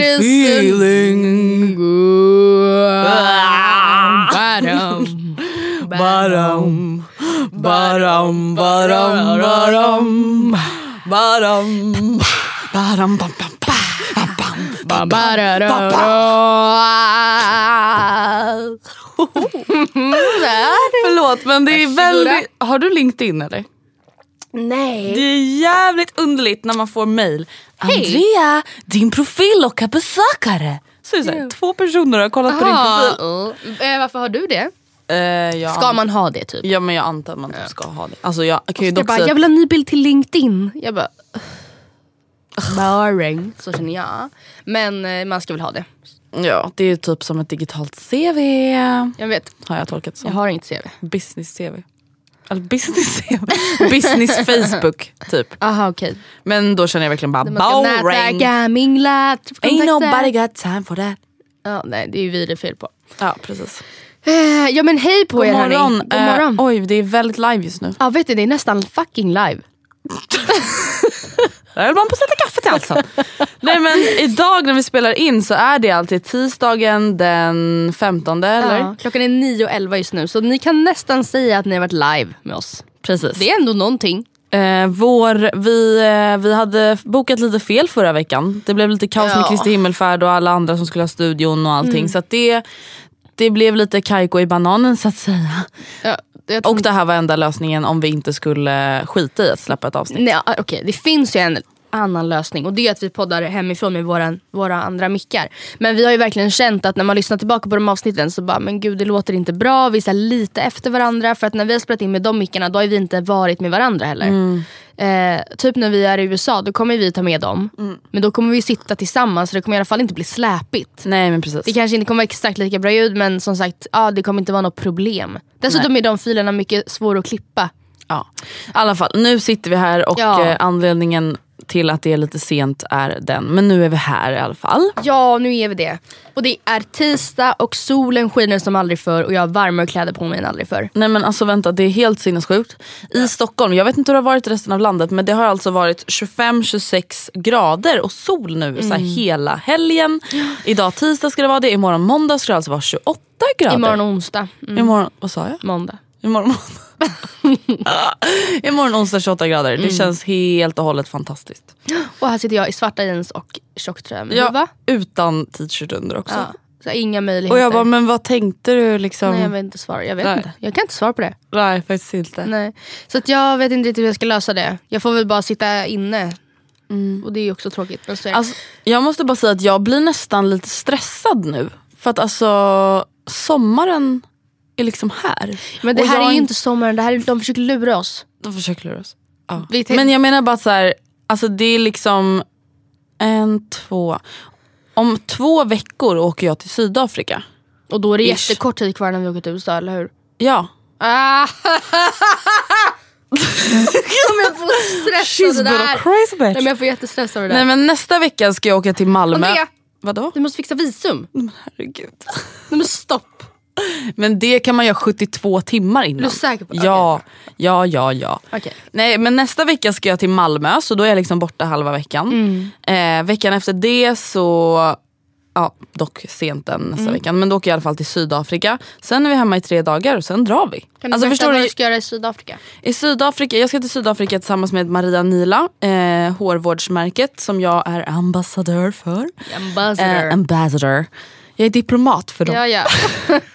I'm feeling Badum. Badum, badum, badum, badum, badum, badum, bam, bam, Förlåt men det är väldigt... Har du LinkedIn eller? Nej. Det är jävligt underligt när man får mail. Andrea, din profil lockar besökare. Så är det så här, två personer har kollat på din profil. Aha, uh. Varför har du det? Jag Ska man ha det typ? Ja men jag antar att man typ ska ha det. Alltså jag kan ju dock bara, jag vill ha en ny bild till LinkedIn. Jag bara... Boring. Så känner jag. Men eh, man ska väl ha det. ja, det är typ som ett digitalt CV. Jag vet. Har jag tolkat som. Jag har inget CV. Business-CV. Eller business-CV. Business-Facebook typ. Aha okej. Men då känner jag verkligen bara boring. mingla, träffa Ain't nobody got time for that. Ja, nej det är ju vi det är fel på. Ja precis. Eh, Ja men hej på God er morgon. hörni. God morgon. Eh, oj det är väldigt live just nu. Ja vet du det är nästan fucking live. Jag höll bara på att sätta kaffe till halsen. Nej men idag när vi spelar in så är det alltid tisdagen den 15 eller? Ja, klockan är 9.11 just nu så ni kan nästan säga att ni har varit live med oss. Precis. Det är ändå någonting. Eh, vår, vi, eh, vi hade bokat lite fel förra veckan. Det blev lite kaos med Ja. Kristi himmelfärd och alla andra som skulle ha studion och allting. Mm. Så det, det blev lite kajko i bananen så att säga. Ja, Och det här var enda lösningen om vi inte skulle skita i att släppa ett avsnitt. Nej, okej, det finns ju en annan lösning och det är att vi poddar hemifrån med våra, våra andra mickar. Men vi har ju verkligen känt att när man lyssnar tillbaka på de avsnitten så bara, men gud det låter inte bra. Vi är lite efter varandra för att när vi har spelat in med de mickarna då har vi inte varit med varandra heller. Eh, typ när vi är i USA då kommer vi ta med dem. Men då kommer vi sitta tillsammans så det kommer i alla fall inte bli släpigt. Nej men precis. Det kanske inte kommer vara exakt lika bra ljud men som sagt, ja, det kommer inte vara något problem. Dessutom är de filerna mycket svåra att klippa. Ja. I alla fall, nu sitter vi här och Ja. eh, anledningen till att det är lite sent är den. Men nu är vi här i alla fall. Ja, nu är vi det. Och det är tisdag och solen skiner som aldrig förr och jag har varmare kläder på mig än aldrig förr. Nej men alltså vänta, det är helt sinnessjukt. I Stockholm, jag vet inte hur det har varit i resten av landet men det har alltså varit 25-26 grader och sol nu så Mm. hela helgen. Idag tisdag ska det vara det, imorgon måndag ska det alltså vara 28 grader. Imorgon onsdag. Mm. Imorgon, vad sa jag? Måndag. Imorgon, Imorgon onsdag 28 grader. Det känns helt och hållet fantastiskt. Och här sitter jag i svarta jeans och tjocktröja med Ja, utan t-shirt under också. Ja. Så inga möjligheter. Och jag bara, men vad tänkte du liksom? Nej jag vet inte svara. Jag vet Nej. inte. Jag kan inte svara på det. Nej faktiskt inte. Nej. Så att jag vet inte riktigt hur jag ska lösa det. Jag får väl bara sitta inne. Och det är också tråkigt. Men så. Alltså, jag måste bara säga att jag blir nästan lite stressad nu. För att alltså sommaren är liksom här. men det Och här är ju inte sommaren. Det här är, de försöker lura oss. De försöker lura oss. Ja. Men jag menar bara så här, alltså det är liksom en, två. Om två veckor åker jag till Sydafrika. Och då är det Ish. jättekort tid kvar när vi åker till USA, eller hur? Ja. Ah. Jag får stress av det där. crazy Nej, men jag får jättestress av det där. Nej men nästa vecka ska jag åka till Malmö. Andrea! Vadå? Du måste fixa visum. Herregud. Nej, men stopp. Men det kan man göra 72 timmar innan. Är du säker på- Ja, ja, ja, ja. Okej. Nej men nästa vecka ska jag till Malmö så då är jag liksom borta halva veckan. Mm. Eh, veckan efter det så, ja dock sent den nästa Mm. veckan, men då åker jag i alla fall till Sydafrika. Sen är vi hemma i tre dagar och sen drar vi. Kan du alltså, berätta vad du ska göra i Sydafrika? I Sydafrika, jag ska till Sydafrika tillsammans med Maria Nila, eh, hårvårdsmärket som jag är ambassadör för. Ambassador. Eh, ambassador. Jag är diplomat för dem. ja, ja.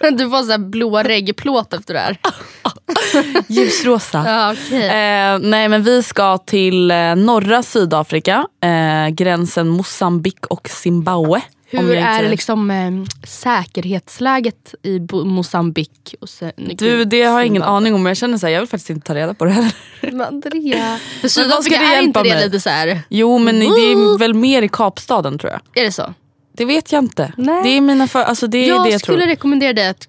Du får så här blåa reggplåt efter det här. Ljusrosa. Ja, okej. Eh, nej men vi ska till eh, norra Sydafrika, eh, gränsen Mosambik och Zimbabwe. Hur är liksom, eh, säkerhetsläget i Bo- Mosambik? Och sen, Du det har jag ingen aning om men jag känner så här, jag vill faktiskt inte ta reda på det heller. Men Andrea. För Sydafrika är inte det mig? lite så här. Jo men det är väl mer i Kapstaden tror jag. Är det så? Det vet jag inte. Nej. Det är mina för, alltså det är jag det jag tror. skulle rekommendera dig att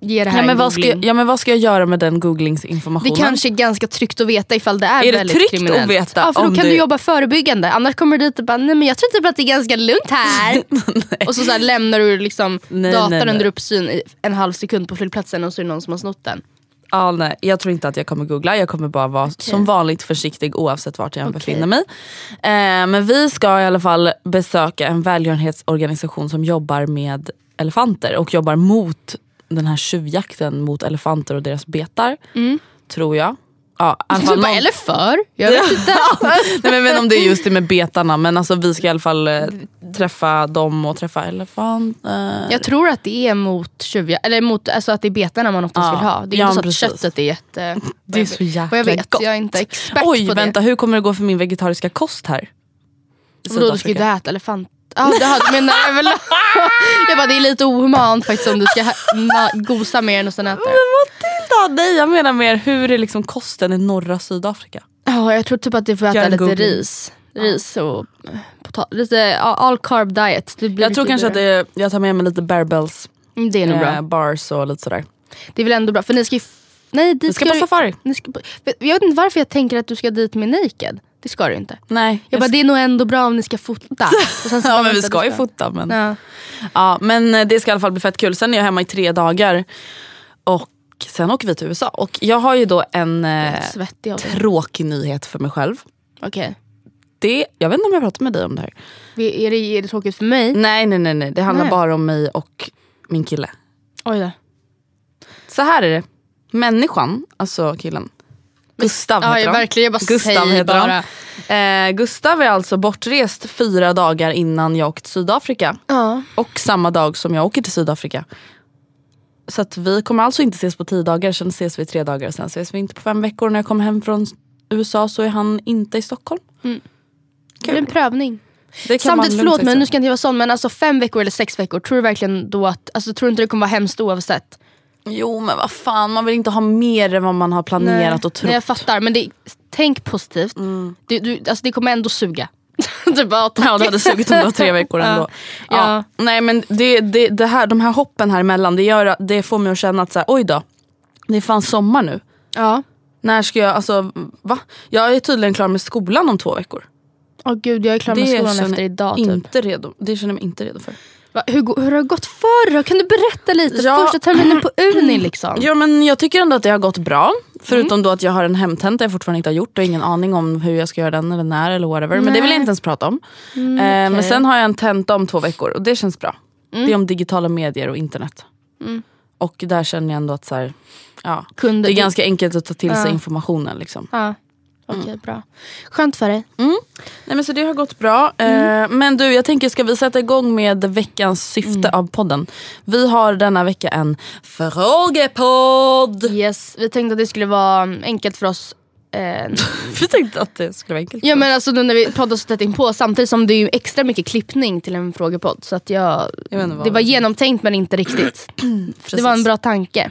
ge det här Ja men, en vad ska, ja men vad ska jag göra med den Det googlingsinformationen? kanske är ganska tryggt att veta ifall det är, Är det väldigt tryggt kriminellt. att veta Ja för då kan det- du jobba förebyggande. Annars kommer du dit och bara, nej men jag tror typ att det är ganska lugnt här. och så, så här, lämnar du liksom Nej, datorn nej, nej. under uppsyn i en halv sekund på flygplatsen och så är det någon som har snott den. Ja, nej, jag tror inte att jag kommer googla. Jag kommer bara vara som vanligt försiktig oavsett vart jag Okej. befinner mig. Eh, men vi ska i alla fall besöka en välgörenhetsorganisation som jobbar med elefanter och jobbar mot den här tjuvjakten mot elefanter och deras betar. Tror jag. Ja, i alla fall Du bara, någon- eller för? Jag vet inte. Nej, men inte om det är just det med betarna men alltså, vi ska i alla fall eh, träffa dem och träffa elefanter. Jag tror att det är mot tjuvja, eller mot, alltså att det är betarna man oftast Ja. vill ha. Det är Ja, inte så att precis. köttet är jätte... Det är så jäkla Vad jag vet, gott. jag är inte expert Oj på vänta, det. hur kommer det gå för min vegetariska kost här? Vadå, du ska ju äta elefant. Ja, det har, menar väl. jag bara, det är lite ohumant faktiskt om du ska gosa mer än och sen äta Matilda, nej jag menar mer hur är liksom kosten i norra Sydafrika? Ja, jag tror typ att du får äta lite ris. Ris och potatis. Lite all carb diet. Jag tror kanske att godare. det, jag tar med mig lite barbells, Mm, Det är nog eh, bra. bars och lite sådär. Det är väl ändå bra. För ni ska ju... Nej, dit Vi ska på du- safari. Ni ska, på- jag vet inte varför jag tänker att du ska dit med naked. Det ska du inte. Nej, Jag bara, det är nog ändå bra om ni ska fota. Ja men vi ska ju fota men, ja. Ja. men eh, det ska i alla fall bli fett kul. Sen är jag hemma i tre dagar och sen åker vi till USA. Och jag har ju då en eh, tråkig nyhet för mig själv. Okej. Det, jag vet inte om jag pratat med dig om det här. Är, det, är det tråkigt för mig? Nej nej nej, nej. det handlar Nej. bara om mig och min kille. Oj då. Så här är det. Människan, alltså killen. Gustav Ja, heter han. verkligen, jag bara Gustav heter bara. han. Eh, Gustav är alltså bortrest fyra dagar innan jag åkte till Sydafrika. Ja. Och samma dag som jag åker till Sydafrika. Så att vi kommer alltså inte ses på tio dagar, sen ses vi tre dagar. Sen ses vi inte på fem veckor. När jag kommer hem från USA så är han inte i Stockholm. Det är en prövning. Samtidigt, förlåt mig, nu ska jag inte vara sån men alltså fem veckor eller sex veckor, tror du verkligen då att, alltså tror du inte det kommer vara hemskt oavsett? Jo men vad fan, man vill inte ha mer än vad man har planerat och trott. Nej, jag fattar men det, tänk positivt. Det, du, alltså, det kommer ändå suga. Du bara, Ja det hade sugit om det var tre veckor ändå. Ja. Ja. Nej men det, det, det här, de här hoppen här emellan det, gör, det får mig att känna att så här, oj då, det är fan sommar nu. Ja. När ska jag, alltså va? Jag är tydligen klar med skolan om två veckor. Åh gud jag är klar med skolan känner efter idag. Typ. inte redo, det känner jag mig inte redo för. Va, hur, hur har det gått förr då? Kan du berätta lite? Ja. Första terminen på uni liksom. Ja men jag tycker ändå att det har gått bra. Förutom Mm. då att jag har en hemtenta jag fortfarande inte har gjort och ingen aning om hur jag ska göra den eller när eller whatever. Men det vill jag inte ens prata om. eh, Men Mm, okej. sen har jag en tenta om två veckor och det känns bra. Mm. Det är om digitala medier och internet. och där känner jag ändå att så här, ja, Kunde det är du- ganska enkelt att ta till sig Ja. informationen. Liksom. Ja. Okej, bra. Skönt för dig. Nej, men så det har gått bra. Mm. Eh, men du, jag tänker ska vi sätta igång med veckans syfte Mm. av podden. Vi har denna vecka en frågepodd. Yes, vi tänkte att det skulle vara enkelt för oss. Eh, Vi tänkte att det skulle vara enkelt. ja men alltså nu när vi poddar så tätt in på samtidigt som det är ju extra mycket klippning till en frågepodd. Så att jag, Jag det var genomtänkt men inte riktigt. det var en bra tanke.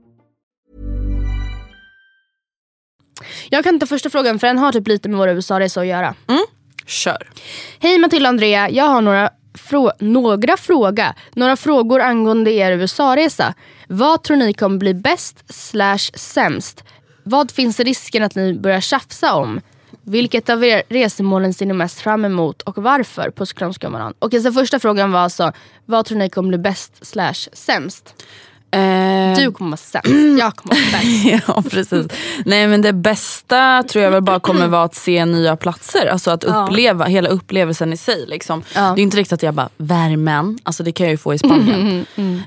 Jag kan ta första frågan för den har typ lite med våra USA-resor att göra. Kör. Hej Matilda och Andrea, jag har några, frå några fråga. Några frågor angående er USA-resa. Vad tror ni kommer bli bäst slash sämst? Vad finns risken att ni börjar tjafsa om? Vilket av er resemålen ser ni mest fram emot och varför? Puss kram. Och så första frågan var alltså, vad tror ni kommer bli bäst slash sämst? Eh, Du kommer vara sämst, jag kommer vara bäst. ja precis. Nej men det bästa tror jag väl bara kommer vara att se nya platser. Alltså att uppleva hela upplevelsen i sig. Liksom. Det är inte riktigt att jag bara, värmen, alltså det kan jag ju få i Spanien. Eh,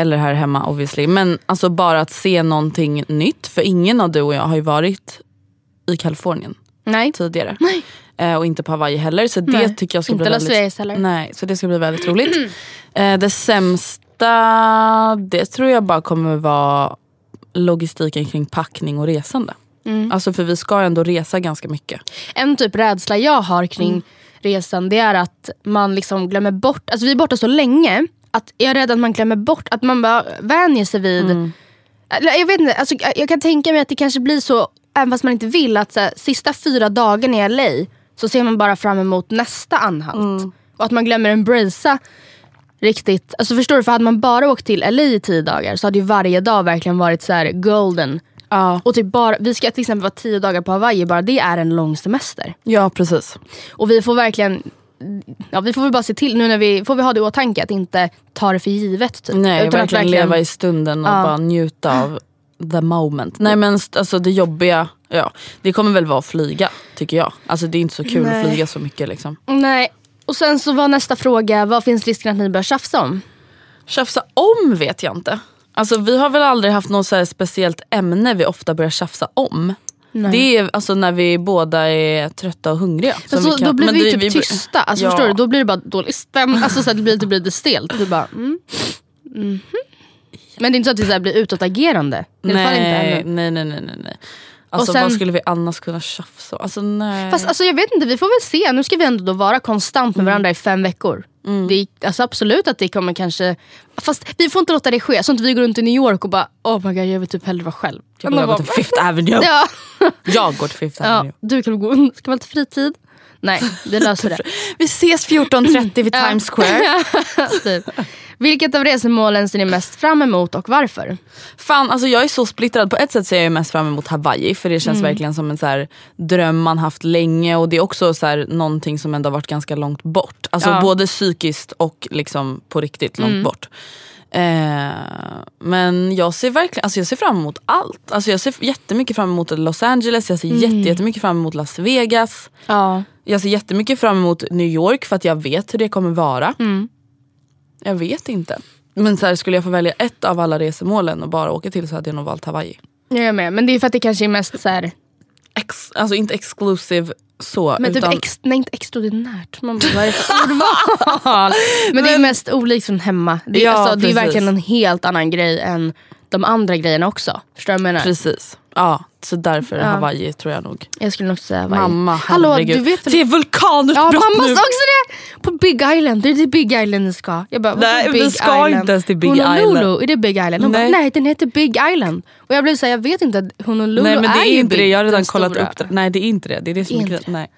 eller här hemma obviously. Men alltså bara att se någonting nytt. För ingen av du och jag har ju varit i Kalifornien Nej. tidigare. Eh, och inte på Hawaii heller. Så det Nej, tycker jag ska bli väldigt... Heller. Nej, så det ska bli väldigt roligt. eh, det sämsta, det tror jag bara kommer vara logistiken kring packning och resande. Mm. Alltså för vi ska ändå resa ganska mycket. En typ rädsla jag har kring Mm. resan det är att man liksom glömmer bort, alltså vi är borta så länge att jag är rädd att man glömmer bort, att man bara vänjer sig vid Mm. Jag vet inte, alltså, jag- jag kan tänka mig att det kanske blir så, även fast man inte vill, att så här, sista fyra dagarna i LA så ser man bara fram emot nästa anhalt. Mm. Och att man glömmer embracea riktigt. Alltså förstår du, för hade man bara åkt till LA i tio dagar så hade ju varje dag verkligen varit så här golden. Ja, Och typ bara, vi ska till exempel vara tio dagar på Hawaii, bara det är en lång semester. ja precis. Och vi får verkligen Ja, vi får väl bara se till nu när vi får vi ha det i åtanke att inte ta det för givet. Typ. Nej, Utan verkligen, att leva i stunden och Ja. bara njuta av the moment. Nej men alltså det jobbiga, ja, det kommer väl vara att flyga tycker jag. Alltså det är inte så kul Nej. att flyga så mycket liksom. Nej. Och sen så var nästa fråga, vad finns risken att ni börjar tjafsa om? Tjafsa om vet jag inte. Alltså vi har väl aldrig haft något så speciellt ämne vi ofta börjar tjafsa om. Det är alltså när vi båda är trötta och hungriga. Men så, vi kan- då blir men vi det- ju typ tysta. Alltså, Ja. förstår du? Då blir det bara dålig stämning. Alltså, så att det blir lite stelt. Du bara, mm. mhm. Men det är inte så att vi så här blir utåtagerande. Nej, nej, nej, nej, nej, Alltså sen- vad skulle vi annars kunna tjafsa? Alltså nej. Fast alltså, jag vet inte, vi får väl se. Nu ska vi ändå då vara konstant med varandra i fem veckor. Det är, alltså, absolut att det kommer kanske... Fast vi får inte låta det ske. Så att vi går runt i New York och bara oh my god jag vill typ hellre vara själv. jag vill gå till Fifth Avenue. Ja. Jag går till Fifth ja, Avenue. du kan gå, ska ha lite fritid? Nej, vi löser det. Vi ses 14.30 vid Times Square. typ. Vilket av resemålen ser ni mest fram emot och varför? Fan, alltså jag är så splittrad. På ett sätt ser jag mest fram emot Hawaii för det känns Mm. verkligen som en så här dröm man haft länge och det är också så här någonting som ändå har varit ganska långt bort. Alltså Ja. både psykiskt och liksom på riktigt långt Mm. bort. Eh, men jag ser verkligen alltså jag ser fram emot allt. Alltså jag ser jättemycket fram emot Los Angeles, jag ser Mm. jätte, jättemycket fram emot Las Vegas. Ja. Jag ser jättemycket fram emot New York för att jag vet hur det kommer vara. Mm. Jag vet inte. Men så här, skulle jag få välja ett av alla resemålen och bara åka till så hade jag nog valt Hawaii. Jag är med. Men det är för att det kanske är mest så här, Ex, alltså inte exclusive så. men typ utan, ex, nej, inte extraordinärt. Man bara, vad är det för ordval? Men det är mest olikt från hemma. Det är, Ja, alltså, det är verkligen en helt annan grej än de andra grejerna också. Förstår du vad jag menar? Precis. Ja, så därför Ja. Hawaii tror jag nog. Jag skulle nog säga Hawaii. Mamma, Hallå, herregud. du vet Det är vulkanutbrott Ja, mamma nu. också det! På Big Island, det är till Big Island ni ska. Jag bara, Nej, vi Big ska Island? inte ens till Big Honolulu, Island. är det Big Island? Hon Nej. bara, nej den heter Big Island. Och jag blev såhär, jag vet inte, att Honolulu Nej men det är ju inte det, big, jag har redan kollat stora. upp det. Nej det är inte det. Det är det som är grejen. Nej.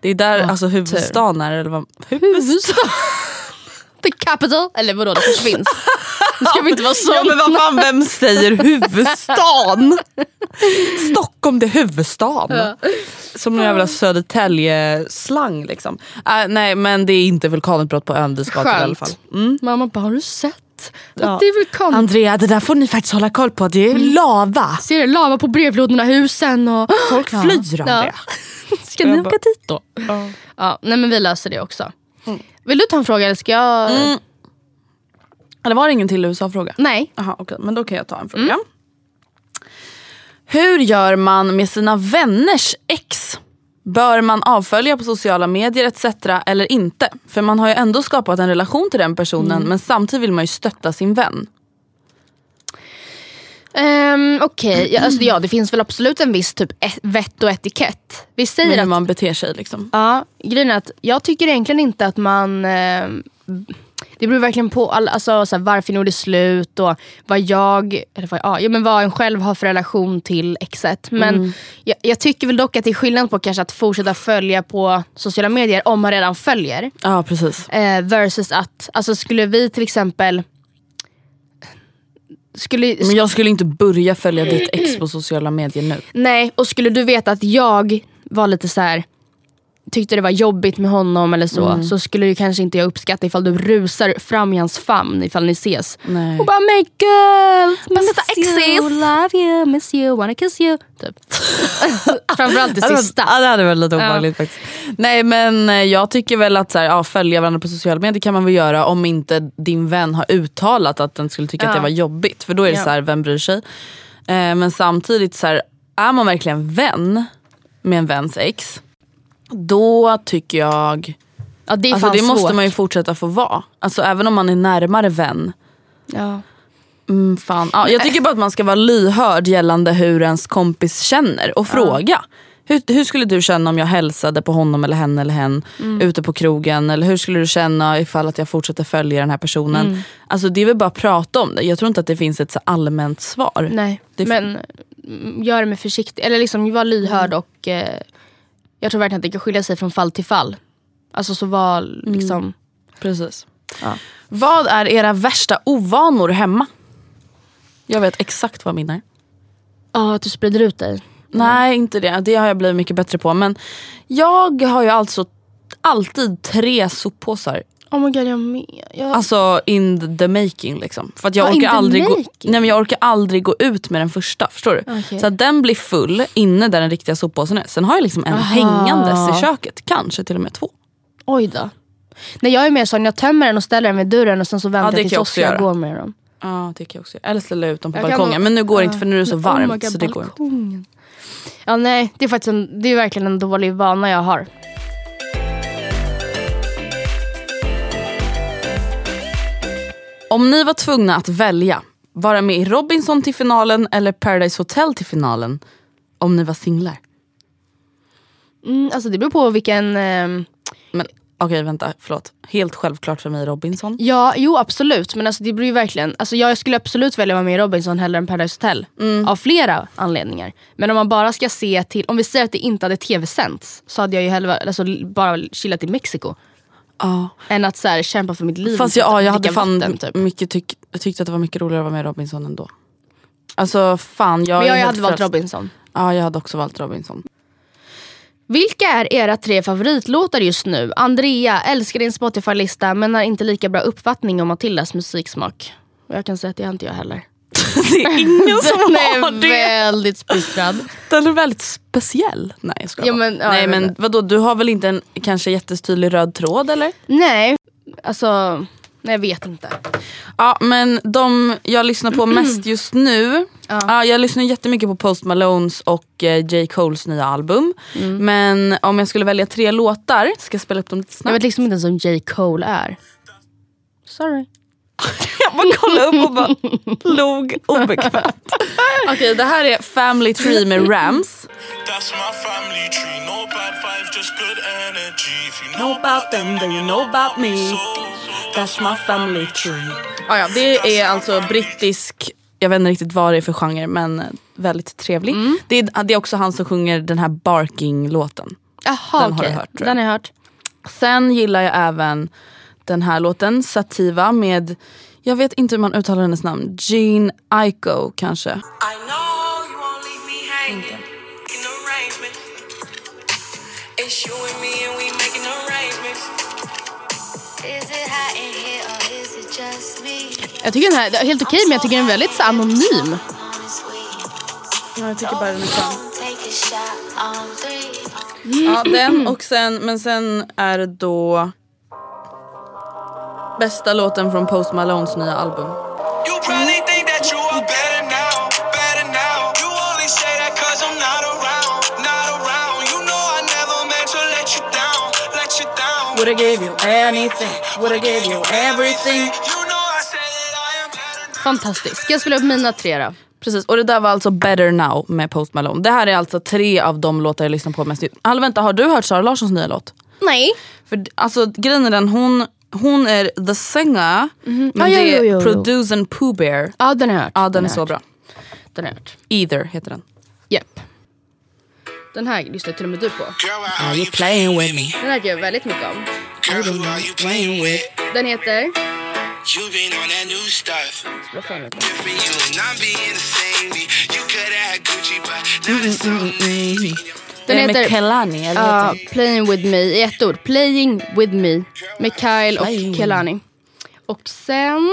Det är där Ja, alltså huvudstaden är. Eller vad? Huvudstad. The capital, eller vadå det finns. Nu ska vi inte vara så. Ja men vad fan vem säger huvudstaden? Stockholm det är huvudstaden. Som en jävla Södertälje-slang liksom. Äh, nej men det är inte vulkanutbrott på ön vi ska till i alla fall. Skönt. Mamma bara, har du sett? Ja. Det är vulkan. Andrea det där får ni faktiskt hålla koll på, det är lava. Ser du lava på brevlådorna, husen och... Folk Ja. flyr av Ja. Ska ni åka dit då? Ja, nej men vi löser det också. Vill du ta en fråga eller ska jag? Mm. Eller var det ingen till USA-fråga? Nej. Jaha okej, men då kan jag ta en fråga. Hur gör man med sina vänners ex? Bör man avfölja på sociala medier etc. eller inte? För man har ju ändå skapat en relation till den personen men samtidigt vill man ju stötta sin vän. Um, Okej, ja, alltså, ja det finns väl absolut en viss typ et- vett och etikett. Vi säger hur att, man beter sig liksom. ja, grejen är att jag tycker egentligen inte att man ehm, det beror verkligen på all, alltså, så här, varför gjorde det slut och vad jag, eller vad, ja, ja, men vad en själv har för relation till exet. Men jag, jag tycker väl dock att det är skillnad på kanske att fortsätta följa på sociala medier om man redan följer. Ja precis. Eh, versus att, alltså skulle vi till exempel skulle, Men jag skulle inte börja följa ditt ex på sociala medier nu. Nej, och skulle du veta att jag var lite så här tyckte det var jobbigt med honom eller så, Mm. så skulle ju kanske inte jag uppskatta ifall du rusar fram i hans famn ifall ni ses. Nej. Och bara my girl, Bästa miss you, exis." love you, miss you, wanna kiss you. Typ. Framförallt det sista. Ja det hade varit lite obehagligt faktiskt. Nej men eh, jag tycker väl att så här, ja, följa varandra på sociala medier kan man väl göra om inte din vän har uttalat att den skulle tycka att Ja. det var jobbigt. För då är det Ja. så här, vem bryr sig? Eh, men samtidigt så här, är man verkligen vän med en väns ex. Då tycker jag, Ja, det är alltså fan det måste man ju fortsätta få vara. Alltså även om man är närmare vän. Ja. Mm, fan. Ja, jag tycker bara att man ska vara lyhörd gällande hur ens kompis känner och fråga. Hur, hur skulle du känna om jag hälsade på honom eller henne eller hen Mm. ute på krogen? Eller hur skulle du känna ifall att jag fortsätter följa den här personen? Mm. Alltså det är väl bara att prata om det. Jag tror inte att det finns ett så allmänt svar. Nej, Det- men mm, gör det med försiktighet. Eller liksom var lyhörd och eh, jag tror verkligen att det kan skilja sig från fall till fall. Alltså så var liksom... Precis. Ja. Vad är era värsta ovanor hemma? Jag vet exakt vad min är. Ja, att du sprider ut dig. Nej inte det, det har jag blivit mycket bättre på. Men jag har ju alltså alltid tre soppåsar Oh my god, jag med. Jag... Alltså in the making liksom. För att jag, Ah, orkar aldrig gå, making? nej, men jag orkar aldrig gå ut med den första. Förstår du? Okej. Så att den blir full inne där den riktiga soppåsen är. Sen har jag liksom en Aha. hängandes i köket. Kanske till och med två. Oj då. Nej, jag är mer sån, jag tömmer den och ställer den vid dörren och sen så väntar det jag kan tills jag går med dem. Ja det kan jag också göra. Eller ställa ut dem på Jag kan balkongen. vara- Men nu går det Ja. inte för nu är det så oh varmt. God, så det går inte. balkongen. Ja nej, det är faktiskt en, det är verkligen en dålig vana jag har. Om ni var tvungna att välja, vara med i Robinson till finalen eller Paradise Hotel till finalen. Om ni var singlar. Mm, alltså det beror på vilken... ehm, Men okej vänta, förlåt. Helt självklart för mig Robinson. Ja, jo absolut. Men alltså, det beror ju verkligen... Alltså, jag skulle absolut välja att vara med i Robinson hellre än Paradise Hotel. Mm. Av flera anledningar. Men om man bara ska se till... Om vi säger att det inte hade tv-sänts så hade jag ju hellre alltså, bara chillat i Mexiko. Ja. än att så här, kämpa för mitt liv. Fast jag, ja, jag hade fan vatten, typ. mycket tyck, jag tyckte att det var mycket roligare att vara med i Robinson ändå. Alltså fan jag Men jag, jag hade valt. Robinson. Ja jag hade också valt Robinson. Vilka är era tre favoritlåtar just nu? Andrea, älskar din Spotify-lista men har inte lika bra uppfattning om Matildas musiksmak. Och Jag kan säga att det har inte jag heller. Det är ingen som Den har är det. väldigt splittrad. Den är väldigt speciell. Nej jag skojar Ja, men- ja, Nej jag men inte. vadå du har väl inte en kanske jättetydlig röd tråd eller? Nej, alltså nej, jag vet inte. Ja men de jag lyssnar på mest just nu. Ja. jag lyssnar jättemycket på Post Malones och eh, J. Coles nya album. Mm. Men om jag skulle välja tre låtar, ska jag spela upp dem lite Jag snabbt? vet liksom inte ens om J. Cole är. Sorry. Jag bara kollade upp och bara log obekvämt. Okej det här är Family Tree med Rams. That's my family tree. No bad vibes, just good energy. If you know, about them, then you know about me. That's my family tree. Ah, ja, det är alltså brittisk, jag vet inte riktigt vad det är för genre men väldigt trevlig. Det, är, det är också han som sjunger den här Barking-låten. Jaha Den har okej. du hört, tror jag. Den har jag hört. Sen gillar jag även den här låten, Sativa med, jag vet inte hur man uttalar hennes namn, Jean Aiko kanske. I know you won't leave me hanging in arrangement. It's you and me, and we making arrangements. Is it hot in here or is it just me? Jag tycker den här är helt okej men jag tycker den är väldigt så anonym. Ja, jag tycker bara den är skön. Ja, den och sen, men sen är det då bästa låten från Post Malones nya album. You probably think that you are better now, better now. You only say that cause I'm not around, not around. You know I never meant to let you down, let you down. Woulda gave you anything, woulda gave you everything. You know I said that I am better now. Fantastisk. Ska jag spela upp mina tre då? Precis, och det där var alltså Better Now med Post Malone. Det här är alltså tre av de låtar jag lyssnar på mest. Alltså vänta, har du hört Sara Larssons nya låt? Nej. För alltså grejen är den, hon, hon är the singer, men Ja, det jo, är jo, jo, jo. Produce and Pooh Bear. Ja den har jag hört. Ja den är har så bra. Den har jag hört. Either heter den. Japp. Den här lyssnar till och med du på. Are you playing with me? Den här tycker jag väldigt mycket om. Girl, who are you playing with? Den heter... You been on that new stuff. Den? Different you and I'm being the same me. You could have Gucci, but now it's so easy. Den med heter- Kelani eller Ja, heter Playing with me i ett ord. Playing with me med Kyle Playing och Kelani. Och sen...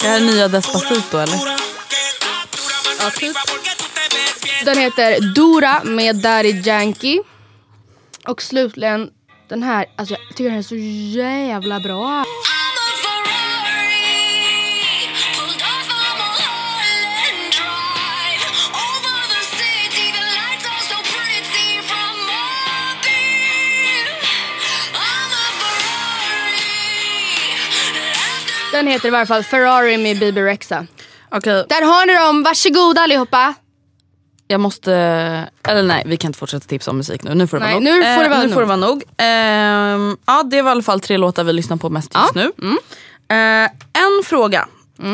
Det här är nya Despacito eller? Ja, typ. Den heter Dora med Daddy Yankee. Och slutligen den här, alltså jag tycker den är så jävla bra. Den heter i varje fall Ferrari med Bibi Rexa. Okej, Där har ni dem, varsågoda allihopa. Jag måste... Eller nej, vi kan inte fortsätta tipsa om musik nu. Nu får det Nej, vara nog. nu får det vara nu nog. får det vara nog. Ehm, ja, det var i alla fall tre låtar vi lyssnar på mest just nu. Mm. Eh, en fråga.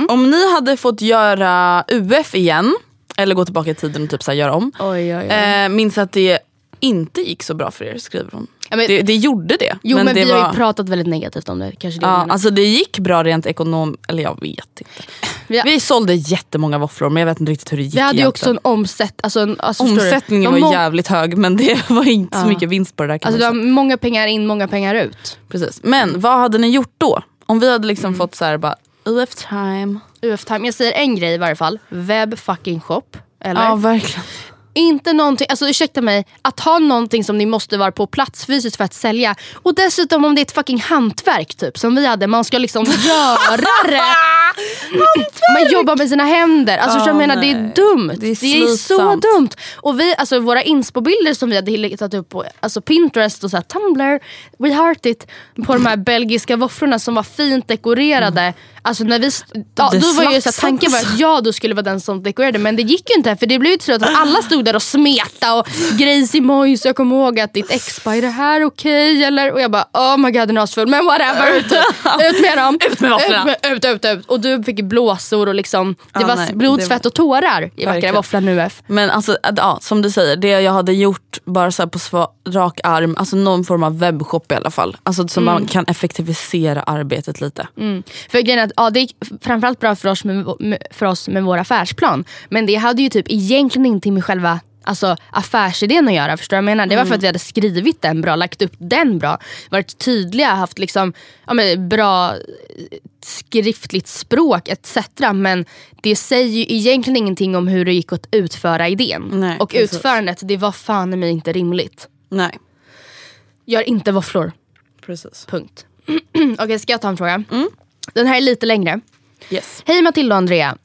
Om ni hade fått göra UF igen, eller gå tillbaka i tiden och typ så göra om. Oj, oj, oj. Eh, minns att det inte gick så bra för er, skriver hon. Ja, men- det, det gjorde det. Jo men, det vi var, har ju pratat väldigt negativt om det. Kanske det Ja, alltså det gick bra rent ekonom... Eller jag vet inte. Vi- Vi sålde jättemånga våfflor men jag vet inte riktigt hur det gick vi hade ju också egentligen. en omsätt, alltså, en, alltså? Omsättningen var må- jävligt hög men det var inte så Ja. mycket vinst på det där Alltså det var många pengar in, många pengar ut. Precis. Men vad hade ni gjort då? Om vi hade liksom Mm. fått så här bara UF time. UF time. Jag säger en grej i varje fall. Web fucking shop. Eller? Ja verkligen. Inte någonting, alltså ursäkta mig, att ha någonting som ni måste vara på plats fysiskt för att sälja. Och dessutom om det är ett fucking hantverk typ som vi hade, man ska liksom göra det. Man jobbar med sina händer. Alltså Ja, jag menar det är dumt. Det är så slitsamt. dumt. Och vi, alltså våra inspobilder som vi hade hittat upp på alltså Pinterest och så här, Tumblr, We Heart It. På de här belgiska våfflorna som var fint dekorerade. Mm. Alltså när vi, ja, då var ju så här, tanken var att jag då skulle vara den som dekorerade men det gick ju inte för det blev ju till att alla stod där och smeta och Gracie Moise jag kommer ihåg att ditt ex bara är det här okej eller? Och jag bara oh my god den är asfull men whatever ut, ut med dem. Ut med våfflorna. Ut, ut, ut, ut. Och du fick blåsor och liksom det Ja, var nej, blod, det svett och tårar i vackra våfflan UF. Men alltså, att- ja, som du säger, det jag hade gjort bara så på rak arm, alltså någon form av webbshop i alla fall. Alltså, så man kan effektivisera arbetet lite. Mm. För grejen är att ja, det gick framförallt bra för oss, med, för oss med vår affärsplan. Men det hade ju typ egentligen inte med själva alltså, affärsidén att göra. Förstår du vad jag menar? Det var för att vi hade skrivit den bra, lagt upp den bra. Varit tydliga, haft liksom, ja, men, bra eh, skriftligt språk etc. Men det säger ju egentligen ingenting om hur det gick att utföra idén. Nej, Och precis. utförandet, det var fan i mig inte rimligt. Nej, Gör inte våfflor. precis. Punkt. Okej, ska jag ta en fråga? Den här är lite längre. Yes. Hej Matilda och Andrea.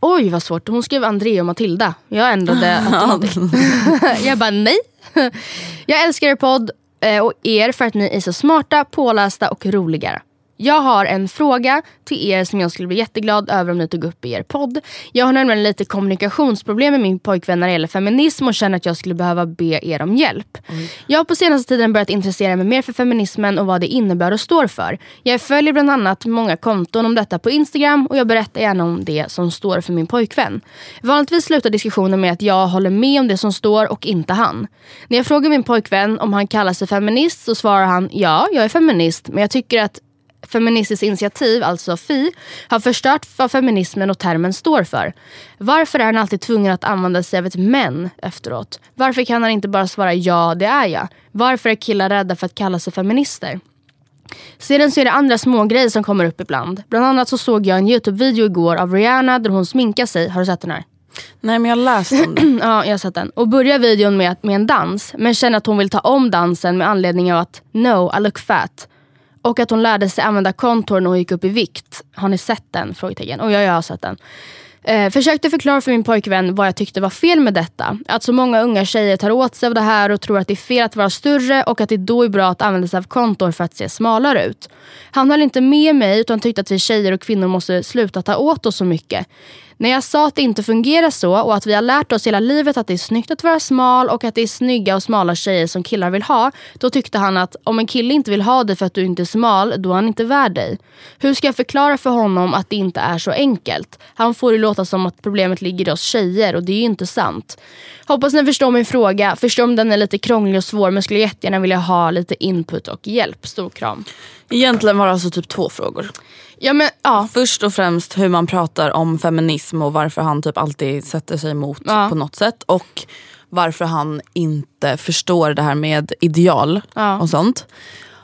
Oj vad svårt, hon skrev Andrea och Matilda. Jag ändrade automatiskt. jag bara nej. jag älskar er podd eh, och er för att ni är så smarta, pålästa och roliga. Jag har en fråga till er som jag skulle bli jätteglad över om ni tog upp i er podd. Jag har nämligen lite kommunikationsproblem med min pojkvän när det gäller feminism och känner att jag skulle behöva be er om hjälp. Jag har på senaste tiden börjat intressera mig mer för feminismen och vad det innebär och står för. Jag följer bland annat många konton om detta på Instagram och jag berättar gärna om det som står för min pojkvän. Vanligtvis slutar diskussionen med att jag håller med om det som står och inte han. När jag frågar min pojkvän om han kallar sig feminist så svarar han ja, jag är feminist men jag tycker att Feministiskt initiativ, alltså FI, har förstört vad feminismen och termen står för. Varför är han alltid tvungen att använda sig av ett men efteråt? Varför kan han inte bara svara ja, det är jag? Varför är killar rädda för att kalla sig feminister? Sedan så är det andra små grejer som kommer upp ibland. Bland annat så såg jag en Youtube-video igår av Rihanna där hon sminkar sig. Har du sett den här? Nej men jag har läst om det. Ja, jag har sett den. Och börjar videon med, med en dans, men känner att hon vill ta om dansen med anledning av att no, I look fat. Och att hon lärde sig använda kontor när hon gick upp i vikt. Har ni sett den? Frågetecken. Och jag, jag har sett den. Eh, försökte förklara för min pojkvän vad jag tyckte var fel med detta. Att så många unga tjejer tar åt sig av det här och tror att det är fel att vara större och att det då är bra att använda sig av kontor för att se smalare ut. Han höll inte med mig utan tyckte att vi tjejer och kvinnor måste sluta ta åt oss så mycket. När jag sa att det inte fungerar så och att vi har lärt oss hela livet att det är snyggt att vara smal och att det är snygga och smala tjejer som killar vill ha. Då tyckte han att om en kille inte vill ha dig för att du inte är smal, då är han inte värd dig. Hur ska jag förklara för honom att det inte är så enkelt? Han får det låta som att problemet ligger i oss tjejer och det är ju inte sant. Hoppas ni förstår min fråga. Förstår om den är lite krånglig och svår men skulle jättegärna vilja ha lite input och hjälp. Stor kram. Egentligen var det alltså typ två frågor. Ja men ja. Först och främst hur man pratar om feminism och varför han typ alltid sätter sig emot Ja. på något sätt. Och varför han inte förstår det här med ideal Ja. och sånt.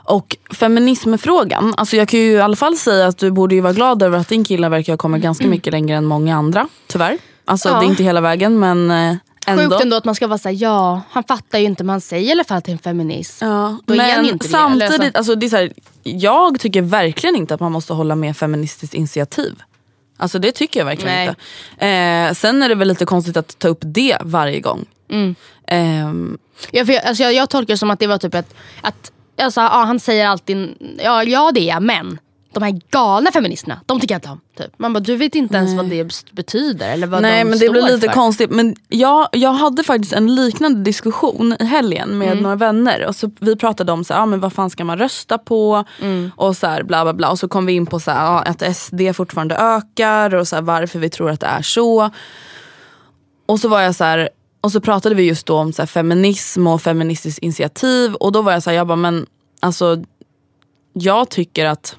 Och feminismfrågan, alltså jag kan ju i alla fall säga att du borde ju vara glad över att din kille verkar ha kommit ganska mycket längre än många andra. Tyvärr. Alltså det är inte hela vägen men eh, ändå. Sjukt ändå att man ska vara såhär, ja han fattar ju inte men han säger i alla fall att det är en feminist. Ja, Då han men inte det, samtidigt, så- alltså, det är så här, jag tycker verkligen inte att man måste hålla med feministiskt initiativ. Alltså det tycker jag verkligen Nej. inte. Eh, sen är det väl lite konstigt att ta upp det varje gång. Mm. Ehm, Ja, för jag, alltså jag, jag tolkar det som att det var typ ett, att alltså, ja, han säger alltid, ja, ja det är jag men de här galna feministerna, de tycker jag inte om. Typ. Man bara, du vet inte ens vad det betyder eller vad nej de men det blir lite för. konstigt. Men jag, jag hade faktiskt en liknande diskussion i helgen med Mm. några vänner. Och så Vi pratade om så här, ah, men vad fan ska man rösta på Mm. och så här, bla bla bla. Och så kom vi in på så här, ah, att SD fortfarande ökar och så här, varför vi tror att det är så. Och så var jag så här, och så pratade vi just då om så här, feminism och feministiskt initiativ. Och då var jag så här, jag bara men alltså jag tycker att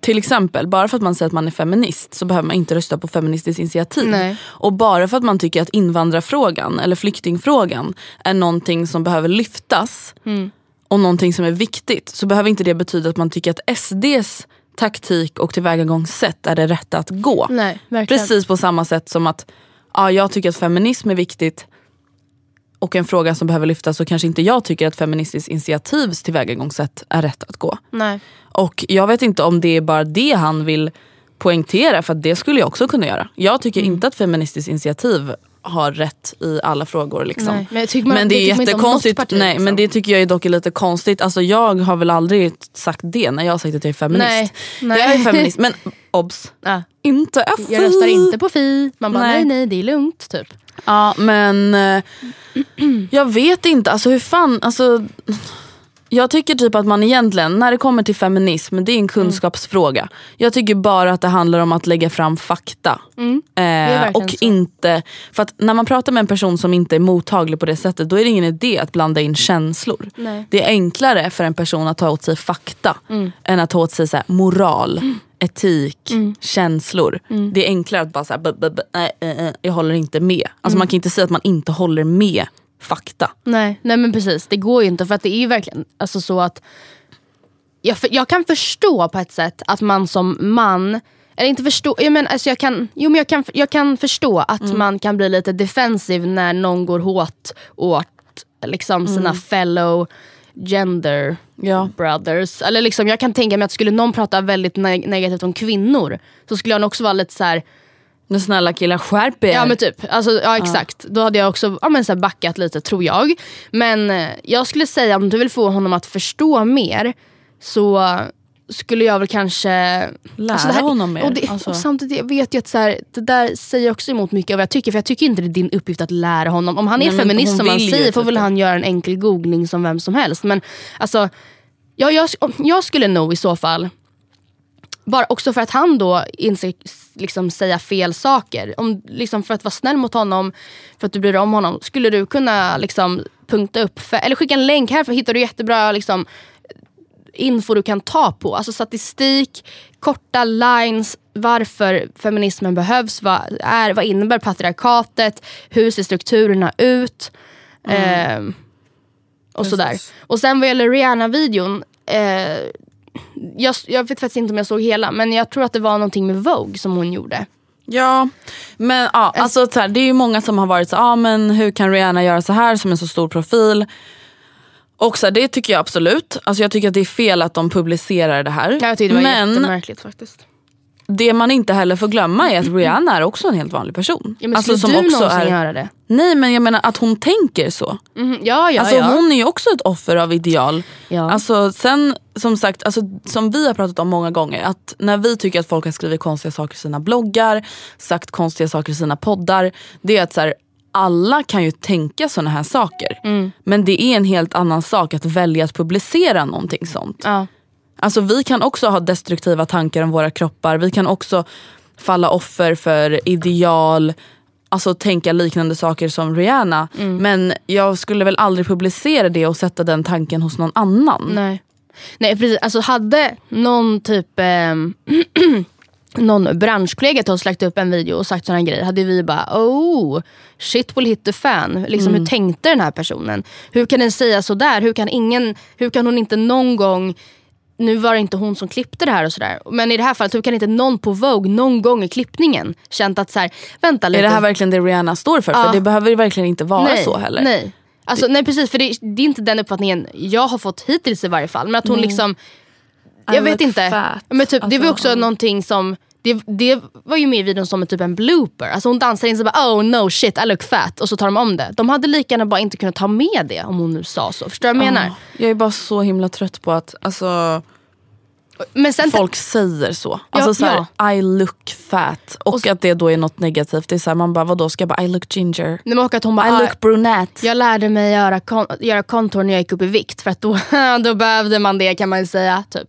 till exempel, bara för att man säger att man är feminist så behöver man inte rösta på Feministiskt initiativ. Nej. Och bara för att man tycker att invandrarfrågan eller flyktingfrågan är någonting som behöver lyftas Mm. och någonting som är viktigt så behöver inte det betyda att man tycker att SDs taktik och tillvägagångssätt är det rätta att gå. Nej. Precis på samma sätt som att ja, jag tycker att feminism är viktigt och en fråga som behöver lyftas så kanske inte jag tycker att Feministiskt initiativs tillvägagångssätt är rätt att gå. Nej. Och jag vet inte om det är bara det han vill poängtera för att det skulle jag också kunna göra. Jag tycker Mm. inte att Feministiskt initiativ har rätt i alla frågor. Liksom. Nej, men man- men det det är jättekonstigt. parti, nej, liksom. men det tycker jag är dock är lite konstigt. Alltså, jag har väl aldrig sagt det när jag har sagt att jag är feminist. Nej, nej. Jag är feminist men obs. Ja. Inte FI. Jag röstar inte på Fi. Man bara Nej. nej nej det är lugnt typ. Ja men eh, jag vet inte, alltså hur fan, alltså, jag tycker typ att man egentligen, när det kommer till feminism, det är en kunskapsfråga. Jag tycker bara att det handlar om att lägga fram fakta. Mm. Eh, och så. inte, för att när man pratar med en person som inte är mottaglig på det sättet, då är det ingen idé att blanda in känslor. Nej. Det är enklare för en person att ta åt sig fakta Mm. än att ta åt sig så här, moral, etik, känslor. Det är enklare att bara säga, eh, eh, jag håller inte med. Alltså man kan inte säga att man inte håller med fakta. Nej, nej men precis, det går ju inte för att det är ju verkligen alltså så att jag, jag kan förstå på ett sätt att man som man eller inte förstå, jag, men, alltså jag, kan, jo, men jag, kan, jag kan förstå att man kan bli lite defensiv när någon går hårt åt liksom, sina fellow gender Ja. brothers. Eller liksom, jag kan tänka mig att skulle någon prata väldigt neg- negativt om kvinnor så skulle jag nog också vara lite så här. Men snälla killar skärp er. Ja men typ, alltså, ja exakt. Då hade jag också ja, men, så här backat lite tror jag. Men eh, jag skulle säga om du vill få honom att förstå mer så skulle jag väl kanske Lära alltså, här- honom mer, Och, det, alltså. och samtidigt vet jag att så här, det där säger också emot mycket av vad jag tycker. För jag tycker inte det är din uppgift att lära honom. Om han är Nej, feminist som han säger får typ väl han göra en enkel googling som vem som helst. Men alltså, jag, jag, jag skulle nog i så fall bara också för att han då inte liksom säga fel saker. Om, liksom för att vara snäll mot honom, för att du bryr dig om honom. Skulle du kunna liksom punkta upp, för, eller skicka en länk här för hittar du jättebra liksom, info du kan ta på. Alltså statistik, korta lines, varför feminismen behövs, vad, är, vad innebär patriarkatet, hur ser strukturerna ut. Ehm, och sådär. Och sen vad gäller Rihanna-videon, eh, jag, jag vet faktiskt inte om jag såg hela, men jag tror att det var någonting med Vogue som hon gjorde. Ja, men ja, alltså, så här, det är ju många som har varit så ah, men hur kan Rihanna göra så här som en så stor profil? Och så här, det tycker jag absolut. Alltså, jag tycker att det är fel att de publicerar det här. Jag tyckte det var men jättemärkligt faktiskt. det man inte heller får glömma är att Rihanna är också en helt vanlig person. Ja, men alltså, skulle du någonsin göra det? Nej men jag menar att hon tänker så. Mhm, Ja, ja, alltså, ja. Hon är ju också ett offer av ideal. Ja. Alltså, sen som sagt, alltså, som vi har pratat om många gånger, att när vi tycker att folk har skrivit konstiga saker i sina bloggar, sagt konstiga saker i sina poddar, det är att så här, alla kan ju tänka såna här saker. Mm. Men det är en helt annan sak att välja att publicera någonting sånt. Ja. Alltså vi kan också ha destruktiva tankar om våra kroppar. Vi kan också falla offer för ideal. Alltså tänka liknande saker som Rihanna. Mm. Men jag skulle väl aldrig publicera det och sätta den tanken hos någon annan. Nej. Nej precis, alltså hade någon typ ehm, någon branschkollega till oss lagt upp en video och sagt sådana grejer hade vi bara oh shit will hit the fan. Liksom, Mm. Hur tänkte den här personen? Hur kan den säga sådär? Hur kan, ingen, hur kan hon inte någon gång nu var det inte hon som klippte det här och sådär. Men i det här fallet, hur kan inte någon på Vogue någon gång i klippningen känt att så här, vänta lite. Är det här verkligen det Rihanna står för? Ja. För det behöver ju verkligen inte vara nej, så heller. Nej. Alltså, nej precis, för det, det är inte den uppfattningen jag har fått hittills i varje fall. Men att hon Nej. liksom, I jag vet inte. fat. Men typ, det var Alltså, också ja. någonting som, det, det var ju med i videon som en, typ en blooper. Alltså hon dansar in så bara oh no shit I look fat och så tar de om det. De hade lika gärna bara inte kunnat ta med det om hon nu sa så. Förstår du vad jag menar? Ja, Jag är bara så himla trött på att alltså, Men sen, folk säger så. Alltså så här, I look fat. Och, att det då är något negativt. Det är så här, man bara vadå ska jag bara I look ginger? Nej, men och att hon bara, I "Ah, look brunette. Jag lärde mig göra, kon- göra kontor när jag gick upp i vikt för att då, då behövde man det kan man ju säga. Typ.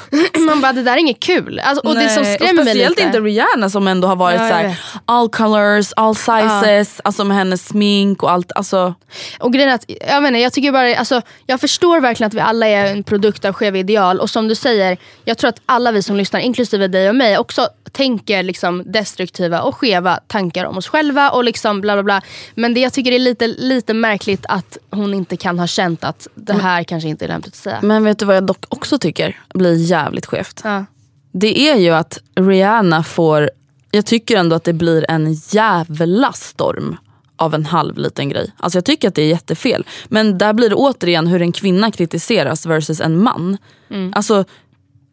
man bara det där är inget kul. Alltså, och det som Nej, skrämmer mig speciellt lite. inte Rihanna som ändå har varit Ja, så här, all colors, all sizes, alltså med hennes smink och allt. Alltså, Och grejen att, jag, menar, jag, tycker bara, alltså, jag förstår verkligen att vi alla är en produkt av skeva ideal. Och som du säger, jag tror att alla vi som lyssnar, inklusive dig och mig, också tänker liksom destruktiva och skeva tankar om oss själva. och liksom bla bla bla. Men det jag tycker är lite, lite märkligt att hon inte kan ha känt att det här kanske inte är lämpligt att säga. men vet du vad jag dock också tycker blir jävligt skevt? Ja. Det är ju att Rihanna får, jag tycker ändå att det blir en jävla storm av en halv liten grej. Alltså jag tycker att det är jättefel. Men där blir det återigen hur en kvinna kritiseras versus en man. Mm. Alltså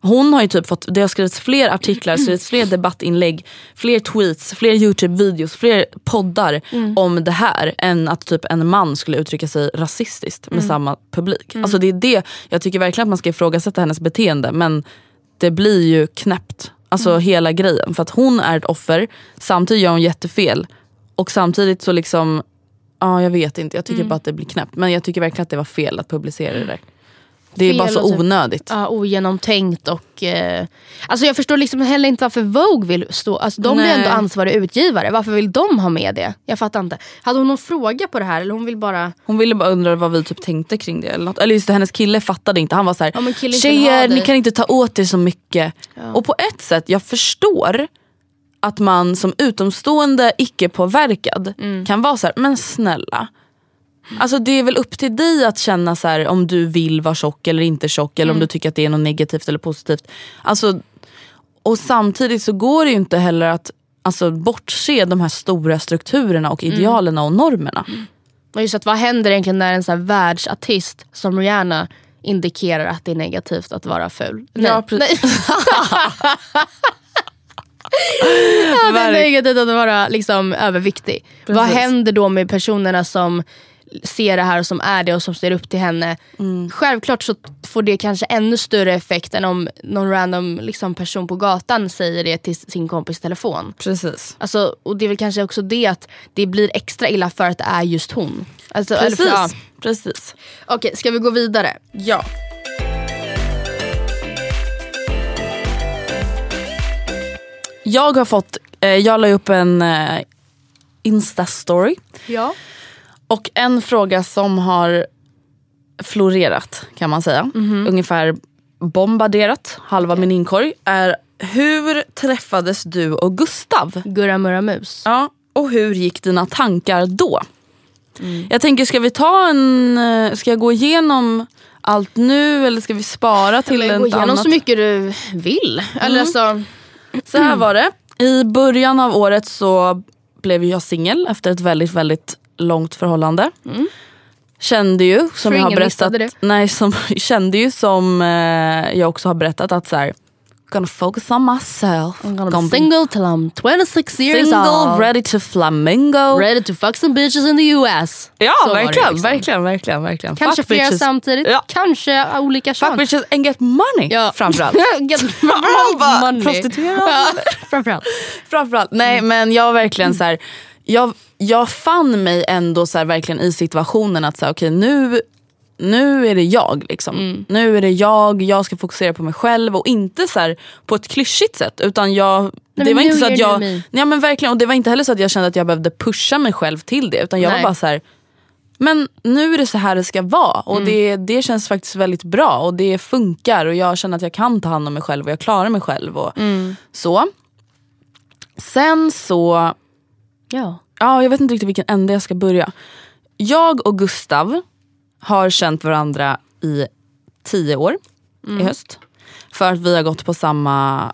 hon har ju typ fått, det har skrivits fler artiklar, skrivits fler debattinlägg, fler tweets, fler YouTube-videos, fler poddar om det här än att typ en man skulle uttrycka sig rasistiskt med samma publik. Alltså det är det, jag tycker verkligen att man ska ifrågasätta hennes beteende men det blir ju knäppt. Alltså hela grejen. För att hon är ett offer, samtidigt gör hon jättefel. Och samtidigt så liksom, ja jag vet inte, jag tycker bara att det blir knäppt. Men jag tycker verkligen att det var fel att publicera det där. Det är bara så typ- onödigt. Ja, ogenomtänkt och... Eh, alltså jag förstår liksom heller inte varför Vogue vill stå... Alltså de Nej. ändå ansvariga utgivare. Varför vill de ha med det? Jag fattar inte. Hade hon någon fråga på det här eller hon vill bara... Hon ville bara undra vad vi typ tänkte kring det. Eller, något. eller just det, hennes kille fattade inte. Han var så här, Ja, tjejer dig." ni kan inte ta åt er så mycket. Och på ett sätt, jag förstår att man som utomstående icke påverkad Mm. kan vara så här, men snälla. Alltså det är väl upp till dig att känna så här, om du vill vara tjock eller inte tjock eller Mm. om du tycker att det är något negativt eller positivt. Alltså, och samtidigt så går det ju inte heller att alltså, bortse de här stora strukturerna och Mm. idealerna och normerna. Och just att vad händer egentligen när en så här världsartist som Rihanna indikerar att det är negativt att vara ful? Ja, precis. Ja, det är negativt att vara liksom, överviktig. Vad händer då med personerna som ser det här och som är det och som ser upp till henne? Mm. Självklart så får det kanske ännu större effekt än om någon random liksom, person på gatan säger det till sin kompis telefon. Precis. Alltså, och det är väl kanske också det att det blir extra illa för att det är just hon. Alltså, eller Precis. ja. Precis. Okej, ska vi gå vidare? Ja. Jag har fått, eh, jag la upp en eh, Insta-story. Ja. Och en fråga som har florerat kan man säga. Ungefär bombarderat halva min inkorg. Är hur träffades du och Gustav? Gurra Murra Mus. Ja, och hur gick dina tankar då? Jag tänker, ska vi ta en... eh, Ska jag gå igenom allt nu eller ska vi spara till ett gå igenom annat? så mycket du vill. Eller alltså, Så här var det. I början av året så blev jag singel efter ett väldigt, väldigt långt förhållande. Kände ju, som jag har berättat, nej, som, kände ju som eh, jag också har berättat att så här, gonna focus on myself. I'm gonna Gonna be single till I'm 26 years single, old. ready to flamingo. Ready to fuck some bitches in the US. Ja, Så verkligen, liksom. verkligen, verkligen, verkligen. Kanske Fuck flera bitches. samtidigt, Ja. kanske olika Fuck kön. bitches and get money Ja. framförallt. Get bara, money. prostituerad, Ja, Framförallt. Framförallt. Nej men jag verkligen så här, jag, jag fann mig ändå så här, verkligen i situationen att så här, okej nu, nu är det jag. Liksom. Nu är det jag, jag ska fokusera på mig själv och inte så här, på ett klyschigt sätt. Utan jag, det men var inte så att jag, ja, men verkligen, och det var inte heller så att jag kände att jag behövde pusha mig själv till det. Utan jag Nej. var bara så här, men nu är det så här det ska vara och det, det känns faktiskt väldigt bra och det funkar och jag känner att jag kan ta hand om mig själv och jag klarar mig själv. Och så. Sen så, Ja. ja, jag vet inte riktigt vilken ände jag ska börja. Jag och Gustav har känt varandra i tio år i höst. För att vi har gått på samma,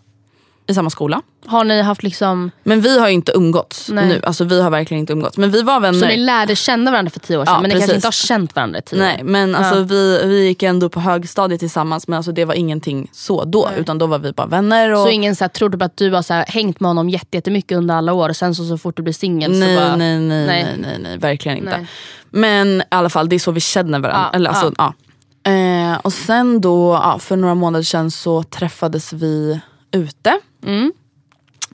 i samma skola. Har ni haft liksom, Men vi har ju inte umgåtts Nej. nu. Alltså vi har verkligen inte umgåtts. Men vi var vänner. så ni lärde känna varandra för tio år sedan Ja, men ni precis. kanske inte har känt varandra i tio Nej år? men alltså vi, vi gick ändå på högstadiet tillsammans men alltså det var ingenting så då. Utan då var vi bara vänner. Och, Så ingen så här, tror typ att du har så här, hängt med honom jätte- jättemycket under alla år och sen så, så fort du blir singel så nej, bara... nej, nej, nej. nej, nej, nej, verkligen inte. Nej. Men i alla fall det är så vi känner varandra. Ja, Eller, alltså, ja. Eh, och sen då ja, för några månader sedan så träffades vi ute Mm.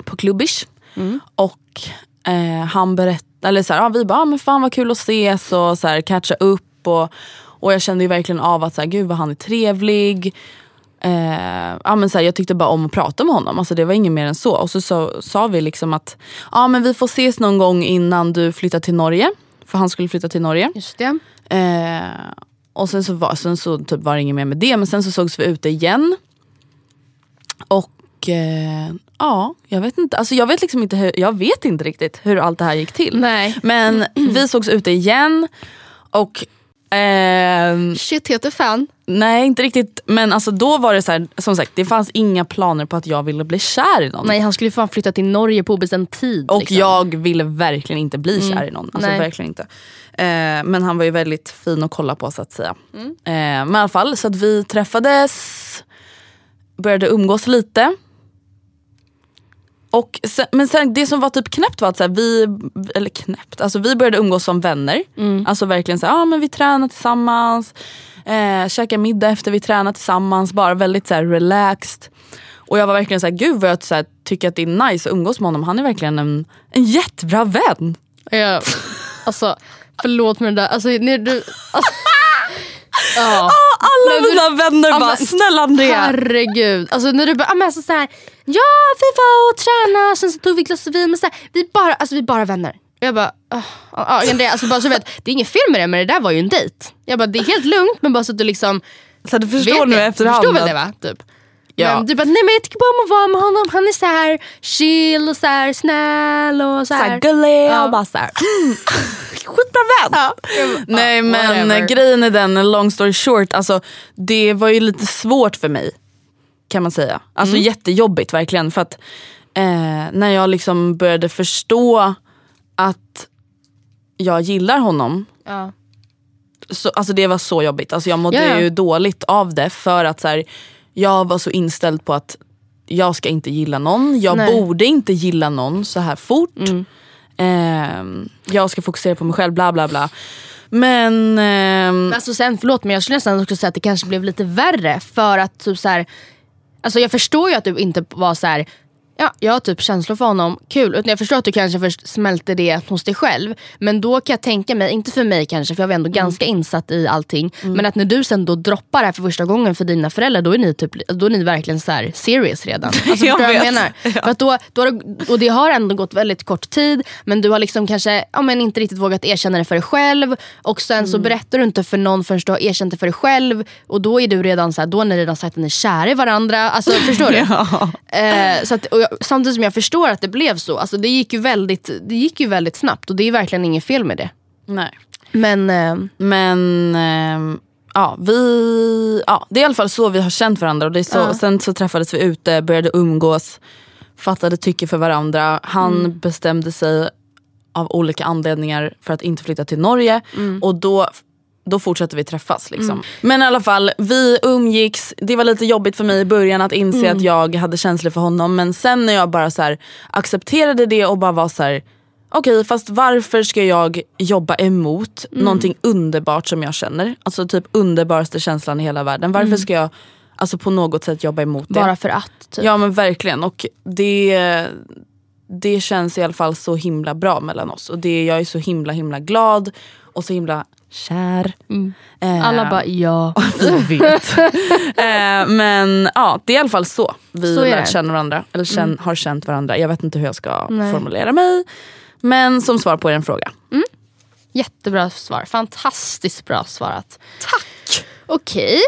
på Klubbish. Och eh, han berättade, eller så här, ja, vi bara, ah, men fan vad kul att ses och så här, catcha upp. Och, och jag kände ju verkligen av att så här, gud vad han är trevlig. Eh, ja, men så här, jag tyckte bara om att prata med honom, alltså, det var inget mer än så. Och så, så sa vi liksom att ja, men vi får ses någon gång innan du flyttar till Norge. För han skulle flytta till Norge. Just det. Eh, och sen så, var, sen så typ var det inget mer med det. Men sen så sågs vi ute igen. Eh, ja, jag vet inte. Alltså jag vet liksom inte hur, jag vet inte riktigt hur allt det här gick till. Nej. Men vi sågs ute igen. Och ehm, Shit heter fan. nej inte riktigt. Men alltså då var det så här, som sagt det fanns inga planer på att jag ville bli kär i någon. Nej han skulle fan flytta till Norge på obestämd tid. Och liksom. jag ville verkligen inte bli kär i någon. Alltså Nej. verkligen inte. Eh, men han var ju väldigt fin att kolla på så att säga. Eh, men i alla fall, så att vi träffades började umgås lite. Och sen, men sen, det som var typ knäppt var att så här, vi, eller knäppt, alltså vi började umgås som vänner. Alltså verkligen så här, ah, men vi tränar tillsammans, eh, käkar middag efter vi tränar tillsammans. Bara väldigt så här, relaxed. Och jag var verkligen så här, gud vad jag så här, tycker att det är nice att umgås med honom. Han är verkligen en, en jättebra vän. Jag, alltså, förlåt med det där. Alltså, när du, alltså, ja. Alla Men du- mina vänner Ja, bara, men- snälla Andrea. Herregud. Alltså när du bara, ja, men alltså, så här, ja vi var och tränade, sen så tog vi ett glas vin. Men så här, vi, bara, alltså, vi bara vänner. Jag bara, oh, oh, Andrea, alltså, bara så vet, det är inget fel med det men det där var ju en dejt. Jag bara, det är helt lugnt men bara så att du liksom Så du förstår nu det. efterhand. Du förstår väl det va? Typ. Ja. Men du bara, nej men jag tycker bara om att vara med honom. Han är så här chill och så här snäll och så här. Såhär gullig Ja. och bara såhär, mm, skitbra vän. Ja. Nej men whatever. grejen är den, long story short, alltså, det var ju lite svårt för mig. Kan man säga. Alltså Mm. jättejobbigt verkligen. För att eh, när jag liksom började förstå att jag gillar honom. Ja. Så, alltså det var så jobbigt. Alltså jag mådde Ja, ja. ju dåligt av det för att så här, jag var så inställd på att jag ska inte gilla någon. Jag Nej. Mm. borde inte gilla någon så här fort. Ehm, jag ska fokusera på mig själv, bla bla bla. Men ehm, Alltså sen, förlåt men jag skulle nästan också säga att det kanske blev lite värre för att typ så här, Alltså jag förstår ju att du inte var så här. Ja, jag har typ känslor för honom, kul. Utan jag förstår att du kanske först smälte det hos dig själv. Men då kan jag tänka mig, inte för mig kanske för jag var ändå ganska insatt i allting. Men att när du sen då droppar det här för första gången för dina föräldrar då är ni, typ, då är ni verkligen så här serious redan. Alltså, jag vet. menar? För att då, då har och det har ändå gått väldigt kort tid men du har liksom kanske ja, men inte riktigt vågat erkänna det för dig själv. Och sen så berättar du inte för någon förrän du har erkänt det för dig själv. Och då är du redan så här, då har ni redan sagt att ni är kära i varandra. Alltså förstår du? Eh, så att, och jag, samtidigt som jag förstår att det blev så. Alltså, det, gick ju väldigt, det gick ju väldigt snabbt och det är verkligen inget fel med det. nej. Men eh, Men ehm, ja, vi, ja, det är i alla fall så vi har känt varandra. Och det är så, Sen så träffades vi ute, började umgås, fattade tycke för varandra. Han bestämde sig av olika anledningar för att inte flytta till Norge. Och då då fortsatte vi träffas. Liksom. Men i alla fall, vi umgicks. Det var lite jobbigt för mig i början att inse att jag hade känslor för honom. Men sen när jag bara så här, accepterade det och bara var så här. Okej fast varför ska jag jobba emot någonting underbart som jag känner? Alltså typ underbaraste känslan i hela världen. Varför ska jag alltså, på något sätt jobba emot det? bara för att. Typ. Ja men verkligen och det, det känns i alla fall så himla bra mellan oss. Och det, jag är så himla himla glad och så himla kär. Eh, Alla bara ja. vi vet. eh, men ja, det är i alla fall så vi Så är lär det. känna varandra. Eller känn, har känt varandra. Jag vet inte hur jag ska formulera mig. Men som svar på er fråga. Jättebra svar. Fantastiskt bra svarat. Tack. Okej.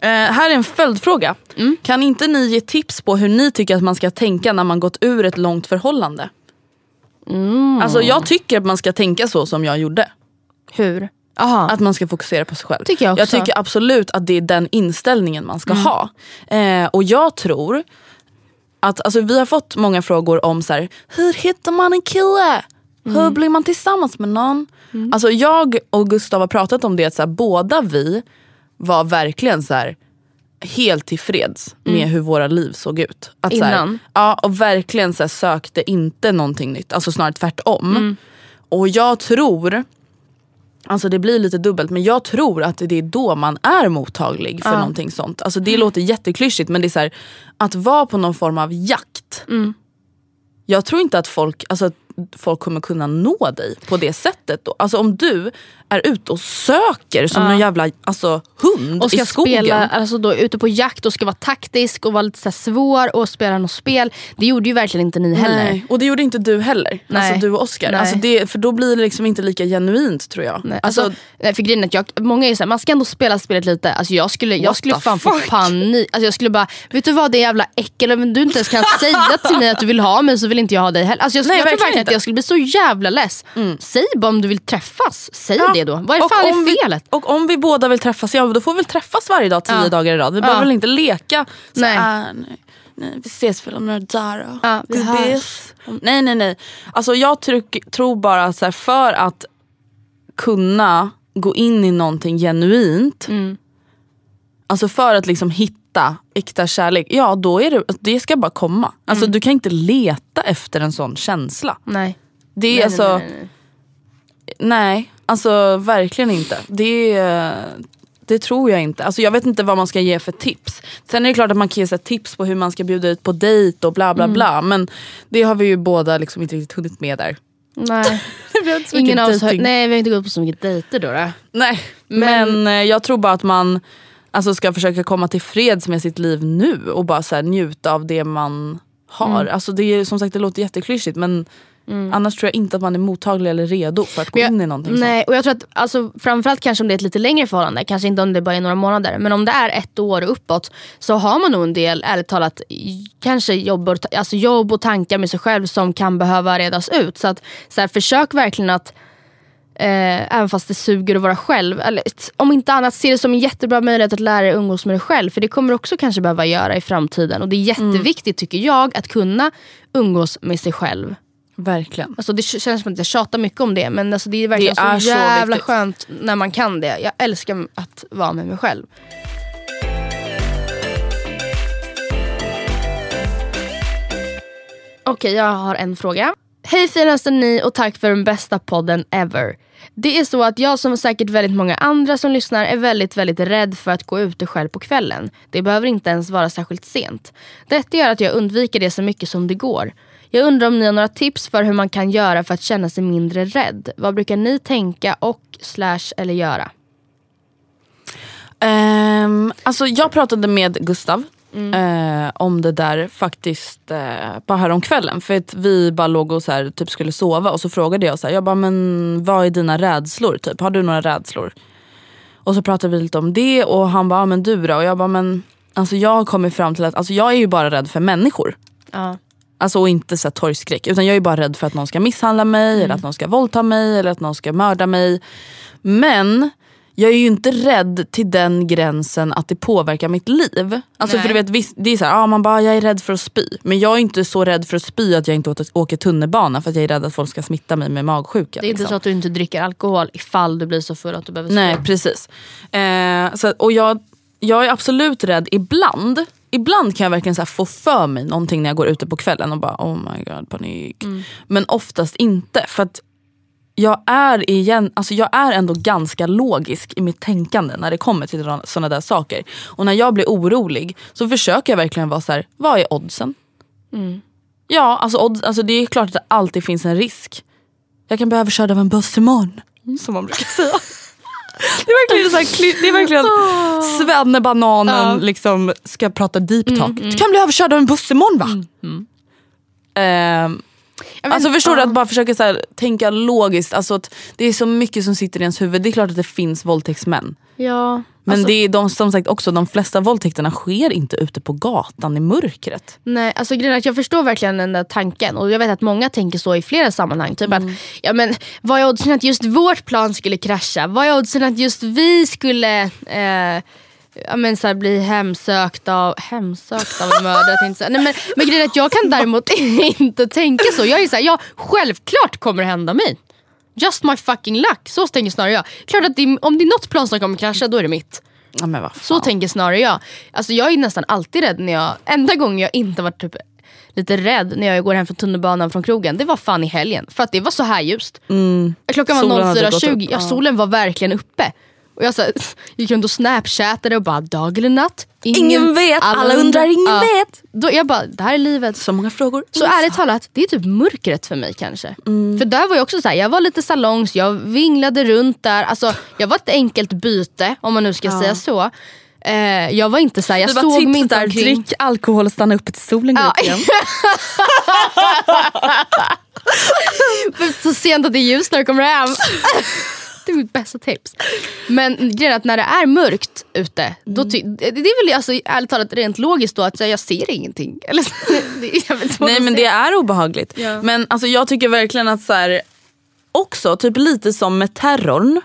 Eh, här är en följdfråga. Mm. Kan inte ni ge tips på hur ni tycker att man ska tänka när man gått ur ett långt förhållande? Mm. Alltså jag tycker att man ska tänka så som jag gjorde. Hur? Aha. Att man ska fokusera på sig själv. Tycker jag. Mm. tycker absolut att det är den inställningen man ska ha. Eh, och jag tror att, alltså vi har fått många frågor om så här, hur hittar man en kille? Mm. Hur blir man tillsammans med någon? Alltså jag och Gustav har pratat om det, att så här, båda vi var verkligen så här helt tillfreds med hur våra liv såg ut. Att, så här, Mm. Innan? ja, och verkligen så sökte inte någonting nytt, alltså snarare tvärtom. Mm. Och jag tror, alltså det blir lite dubbelt, men jag tror att det är då man är mottaglig för någonting sånt. Alltså det låter jätteklyschigt men det är så här, att vara på någon form av jakt. Jag tror inte att folk, alltså, folk kommer kunna nå dig på det sättet. Då. Alltså om du är ute och söker som en jävla alltså, hund Och ska i skogen. spela, alltså då, ute på jakt och ska vara taktisk och vara lite så svår och spela något spel. Det gjorde ju verkligen inte ni heller. Nej, och det gjorde inte du heller. Nej. Alltså du och Oscar. Nej. Alltså det, för då blir det liksom inte lika genuint tror jag. Nej, Alltså, alltså, nej, för grejen jag, många är såhär, man ska ändå spela spelet lite. Alltså jag skulle, jag skulle fan få fuck? panik. Alltså jag skulle bara, vet du vad det är jävla äckel. Om du inte ens kan säga till mig att du vill ha mig så vill inte jag ha dig heller. Alltså jag, Nej, jag verkligen inte. jag skulle bli så jävla less. Säg bara om du vill träffas. Säg Ja. det då. Vad är Och fan om är vi- felet? Och om vi båda vill träffas, ja då får vi väl träffas varje dag tio Ja. dagar i rad. Vi behöver väl inte leka så Nej. nej. nej, nej, vi ses väl om några dagar då. Ja, vi Gubbis. Nej nej nej. Alltså jag tryck, tror bara så här, för att kunna gå in i någonting genuint Mm. Alltså för att liksom hitta äkta kärlek, ja då är det, det ska bara komma. Alltså Mm. du kan inte leta efter en sån känsla. Nej. Det är Nej, alltså, nej, nej, nej, nej. alltså verkligen inte. Det, är- det tror jag inte. Alltså jag vet inte vad man ska ge för tips. Sen är det klart att man kan ge tips på hur man ska bjuda ut på dejt och bla bla Mm. bla. Men det har vi ju båda liksom inte riktigt hunnit med där. nej. Ingen av oss har, nej vi har inte gått på så mycket dejter då. då. Nej, men, eh, jag tror bara att man alltså, ska försöka komma till freds med sitt liv nu och bara så här, njuta av det man har. Mm. Alltså, det, är, som sagt, det låter jätteklyschigt men annars tror jag inte att man är mottaglig eller redo för att gå jag- in i någonting Nej, och jag tror att alltså, framförallt kanske om det är ett lite längre förhållande, kanske inte om det bara är några månader, men om det är ett år och uppåt så har man nog en del, ärligt talat, kanske jobb och, alltså jobb och tankar med sig själv som kan behöva redas ut. Så att så här, försök verkligen att Eh, även fast det suger att vara själv. Eller, om inte annat, se det som en jättebra möjlighet att lära dig umgås med dig själv. För det kommer du också kanske behöva göra i framtiden. Och det är jätteviktigt tycker jag att kunna umgås med sig själv. Verkligen. Alltså det känns som att jag tjatar mycket om det men alltså det är verkligen Det är så så jävla viktigt. skönt när man kan det. Jag älskar att vara med mig själv. Okej, jag har en fråga. Hej finaste ni och tack för den bästa podden ever. Det är så att jag som säkert väldigt många andra som lyssnar är väldigt, väldigt rädd för att gå ute själv på kvällen. Det behöver inte ens vara särskilt sent. Detta gör att jag undviker det så mycket som det går. Jag undrar om ni har några tips för hur man kan göra för att känna sig mindre rädd. Vad brukar ni tänka och slash eller göra? Um, alltså jag pratade med Gustav eh, om det där faktiskt eh, bara här om kvällen. För att vi bara låg och så här, typ skulle sova och så frågade jag så här, jag bara, men vad är dina rädslor? Typ, har du några rädslor? Och så pratade vi lite om det och han bara, "Ja, men du då? Och jag bara, men alltså jag har kommit fram till att alltså, jag är ju bara rädd för människor. Ja. Alltså och inte så här torgskräck. Utan jag är bara rädd för att någon ska misshandla mig, eller att någon ska våldta mig, eller att någon ska mörda mig. Men jag är ju inte rädd till den gränsen att det påverkar mitt liv. Alltså Nej. för du vet, visst, det är så här, ah, man bara jag är rädd för att spy. Men jag är inte så rädd för att spy att jag inte åker tunnelbana för att jag är rädd att folk ska smitta mig med magsjuka. Det är inte liksom. så att du inte dricker alkohol ifall du blir så full att du behöver spy. Nej precis. Eh, så, och jag, jag är absolut rädd ibland. Ibland kan jag verkligen så få för mig någonting när jag går ute på kvällen och bara oh my god panik. Men oftast inte. För att jag är, igen, alltså jag är ändå ganska logisk i mitt tänkande när det kommer till sådana där saker. Och när jag blir orolig så försöker jag verkligen vara så här, vad är oddsen? Ja, alltså, odds, alltså det är klart att det alltid finns en risk. Jag kan bli överkörd av en buss imorgon. Som man brukar säga. Det är verkligen, så här, det är verkligen svennebananen liksom, ska prata deep talk. Du kan bli överkörd av en buss imorgon va? Ehm, alltså förstår du att bara försöka så här, tänka logiskt. Alltså att det är så mycket som sitter i ens huvud. Det är klart att det finns våldtäktsmän. Ja, Men alltså, det är de, som sagt också, de flesta våldtäkterna sker inte ute på gatan i mörkret. Nej, alltså grejen jag förstår verkligen den där tanken och jag vet att många tänker så i flera sammanhang. Typ Mm. att, ja men vad är oddsen att just vårt plan skulle krascha? Vad är oddsen att just vi skulle eh, ja, men så här, bli hemsökt av, hemsökt av en mördare? tänkte. Nej, men, men grejen är att jag kan däremot inte tänka så. Jag är så här, ja självklart kommer det hända mig. Just my fucking luck. Så tänker snarare jag. Klart att det, om det är något plan som kommer krascha då är det mitt. Ja. Så tänker snarare jag. Alltså jag är nästan alltid rädd när jag, enda gången jag inte varit typ lite rädd när jag går hem från tunnelbanan från krogen, det var fan i helgen. För att det var så här ljust. Klockan Solen var hade gått 04.20, upp, ja. ja. solen var verkligen uppe. Och jag så här, gick runt och snapchattade och bara dag eller natt. Ingen vet, alla undrar, ingen vet. Då jag bara, det här är livet. Så många frågor. Så ärligt talat, det är typ mörkret för mig kanske. För där var jag också så här, jag var lite salongs, jag vinglade runt där. Alltså, jag var ett enkelt byte om man nu ska säga så. Eh, jag var inte så här, jag Du såg mig inte där, omkring. drick alkohol och stanna uppe till solen går Ja. upp så sent att det är ljust när du kommer hem. det är mitt bästa tips. Men grejen är att när det är mörkt ute, då ty- det det är väl alltså, ärligt talat rent logiskt då att jag ser ingenting. Eller, så- är Nej men det är obehagligt. Ja. Men alltså, jag tycker verkligen att så här, också typ lite som med terrorn.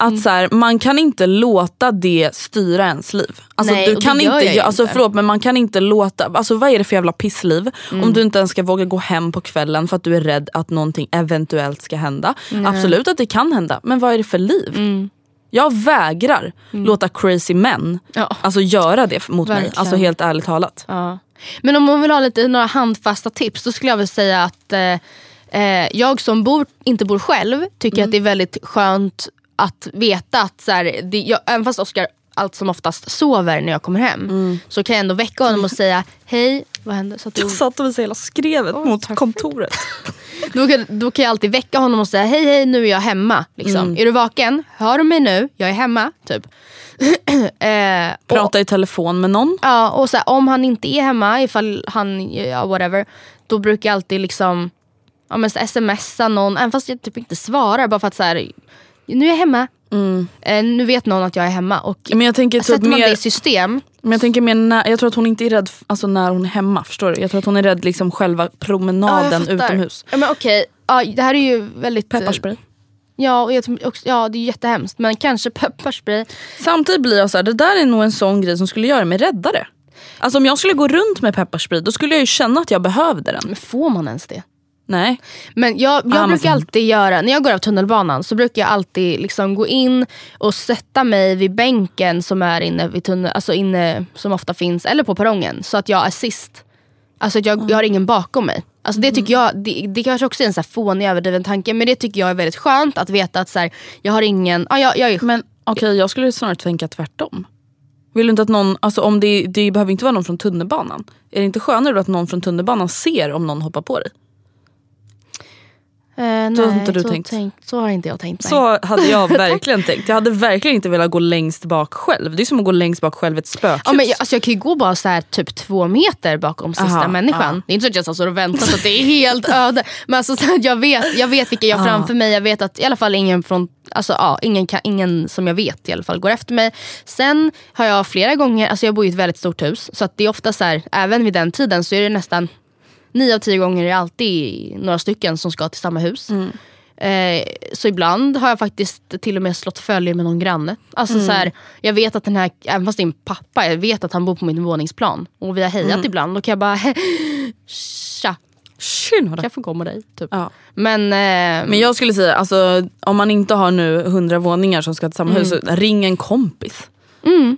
Att Mm. så här, man kan inte låta det styra ens liv. Alltså, Nej, du och det kan gör inte, jag alltså, inte. förlåt, men man kan inte låta, alltså, vad är det för jävla pissliv? Mm. Om du inte ens ska våga gå hem på kvällen för att du är rädd att någonting eventuellt ska hända. Absolut att det kan hända, men vad är det för liv? Jag vägrar låta crazy män Ja. alltså, göra det mot mig. Verkligen. Alltså helt ärligt talat. Ja. Men om man vill ha lite, några handfasta tips då skulle jag väl säga att eh, eh, jag som bor, inte bor själv tycker att det är väldigt skönt att veta att så här, det, jag, även fast Oskar allt som oftast sover när jag kommer hem så kan jag ändå väcka honom och säga hej, vad hände? Så att du, Jag satt och visade hela skrevet mot kontoret. då, kan, då kan jag alltid väcka honom och säga hej hej nu är jag hemma. Liksom. Är du vaken? Hör du mig nu? Jag är hemma. Typ. eh, och- Prata i telefon med någon. Ja, och så här, om han inte är hemma, ifall han, ja whatever, då brukar jag alltid liksom ja, men, smsa någon, även fast jag typ inte svarar bara för att så här, nu är jag hemma. Eh, nu vet någon att jag är hemma. Och Men jag tänker typ sätter man det i mer, system, men jag tänker mer när, jag tror att hon inte är rädd f- alltså när hon är hemma. Förstår du? Jag tror att hon är rädd liksom själva promenaden fattar. utomhus. Ja, men okej, ja, det här är ju väldigt... eh, Pepparspray. Ja, och jag, också, ja, det är jättehemskt. Men kanske pepparspray. Samtidigt blir jag så här, det där är nog en sån grej som skulle göra mig räddare. Alltså om jag skulle gå runt med pepparspray då skulle jag ju känna att jag behövde den. Men får man ens det? Nej. Men jag, jag Ah, brukar alltid göra, när jag går av tunnelbanan så brukar jag alltid liksom gå in och sätta mig vid bänken som är inne vid tunnel, alltså inne, som ofta finns, eller på perrongen. Så att jag är sist. Alltså att jag, jag har ingen bakom mig. Alltså det tycker jag, det, det kanske också är en så här fånig överdriven tanke men det tycker jag är väldigt skönt att veta att så här, jag har ingen, ja, jag, jag är Men okej jag skulle snarare tänka tvärtom. Vill du inte att någon, alltså om det, det behöver inte vara någon från tunnelbanan. Är det inte skönare då att någon från tunnelbanan ser om någon hoppar på dig? Eh, Så har nej, inte du så, tänkt. tänkt, så har inte jag tänkt. Nej. Så hade jag verkligen tänkt. Jag hade verkligen inte velat gå längst bak själv. Det är som att gå längst bak själv ett spökhus. Ja, men jag, alltså jag kan ju gå bara så här, typ två meter bakom sista Aha, människan. ja. Det är inte så att jag står och väntar så att det är helt öde. Men alltså, så jag, vet, jag vet vilka jag har framför mig. Jag vet att i alla fall ingen, från, alltså, ja, ingen, kan, ingen som jag vet i alla fall går efter mig. Sen har jag flera gånger, alltså jag bor i ett väldigt stort hus. Så att det är ofta så här, även vid den tiden så är det nästan nio av tio gånger är det alltid några stycken som ska till samma hus. Eh, så ibland har jag faktiskt till och med slått följe med någon granne. Alltså så här, jag vet att den här, även fast det är en pappa, jag vet att han bor på mitt våningsplan. Och vi har hejat ibland. Då kan jag bara tja, Tjenare. kan jag få komma dig? Typ. Ja. Men, eh, Men jag skulle säga, alltså, om man inte har nu hundra våningar som ska till samma hus, så ring en kompis.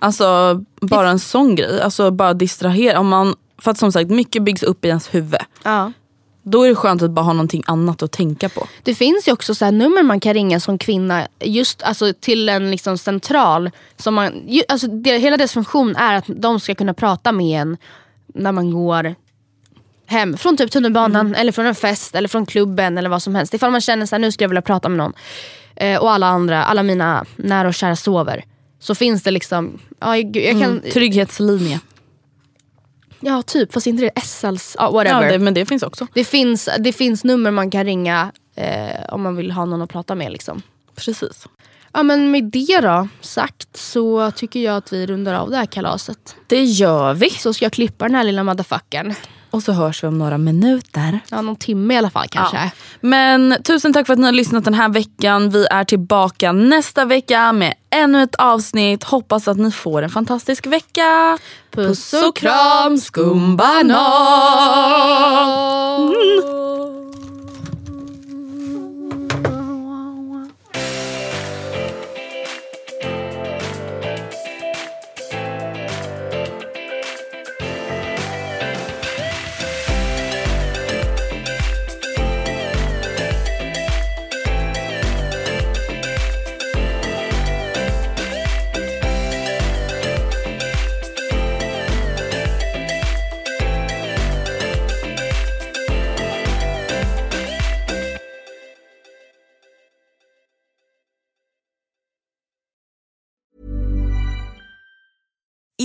Alltså bara en sån grej. Alltså bara distrahera. Om man, för att som sagt mycket byggs upp i ens huvud. ja. Då är det skönt att bara ha någonting annat att tänka på. Det finns ju också så här nummer man kan ringa som kvinna just alltså, till en liksom central. Som man, ju, alltså, det, hela dess funktion är att de ska kunna prata med en när man går hem från typ tunnelbanan eller från en fest eller från klubben eller vad som helst. Ifall man känner att nu skulle jag vilja prata med någon eh, och alla andra, alla mina nära och kära sover. Så finns det liksom, ja, jag, jag kan, Mm. Trygghetslinje. Ja typ fast inte det SLs, ja, whatever. Ja, det, men det finns också. det, finns, det finns nummer man kan ringa eh, om man vill ha någon att prata med. Liksom. Precis. Ja men med det då sagt så tycker jag att vi rundar av det här kalaset. Det gör vi. Så ska jag klippa den här lilla motherfuckern. Och så hörs vi om några minuter. Ja någon timme i alla fall kanske. Ja. Men tusen tack för att ni har lyssnat den här veckan. Vi är tillbaka nästa vecka med ännu ett avsnitt. Hoppas att ni får en fantastisk vecka. Puss och kram skumbanan!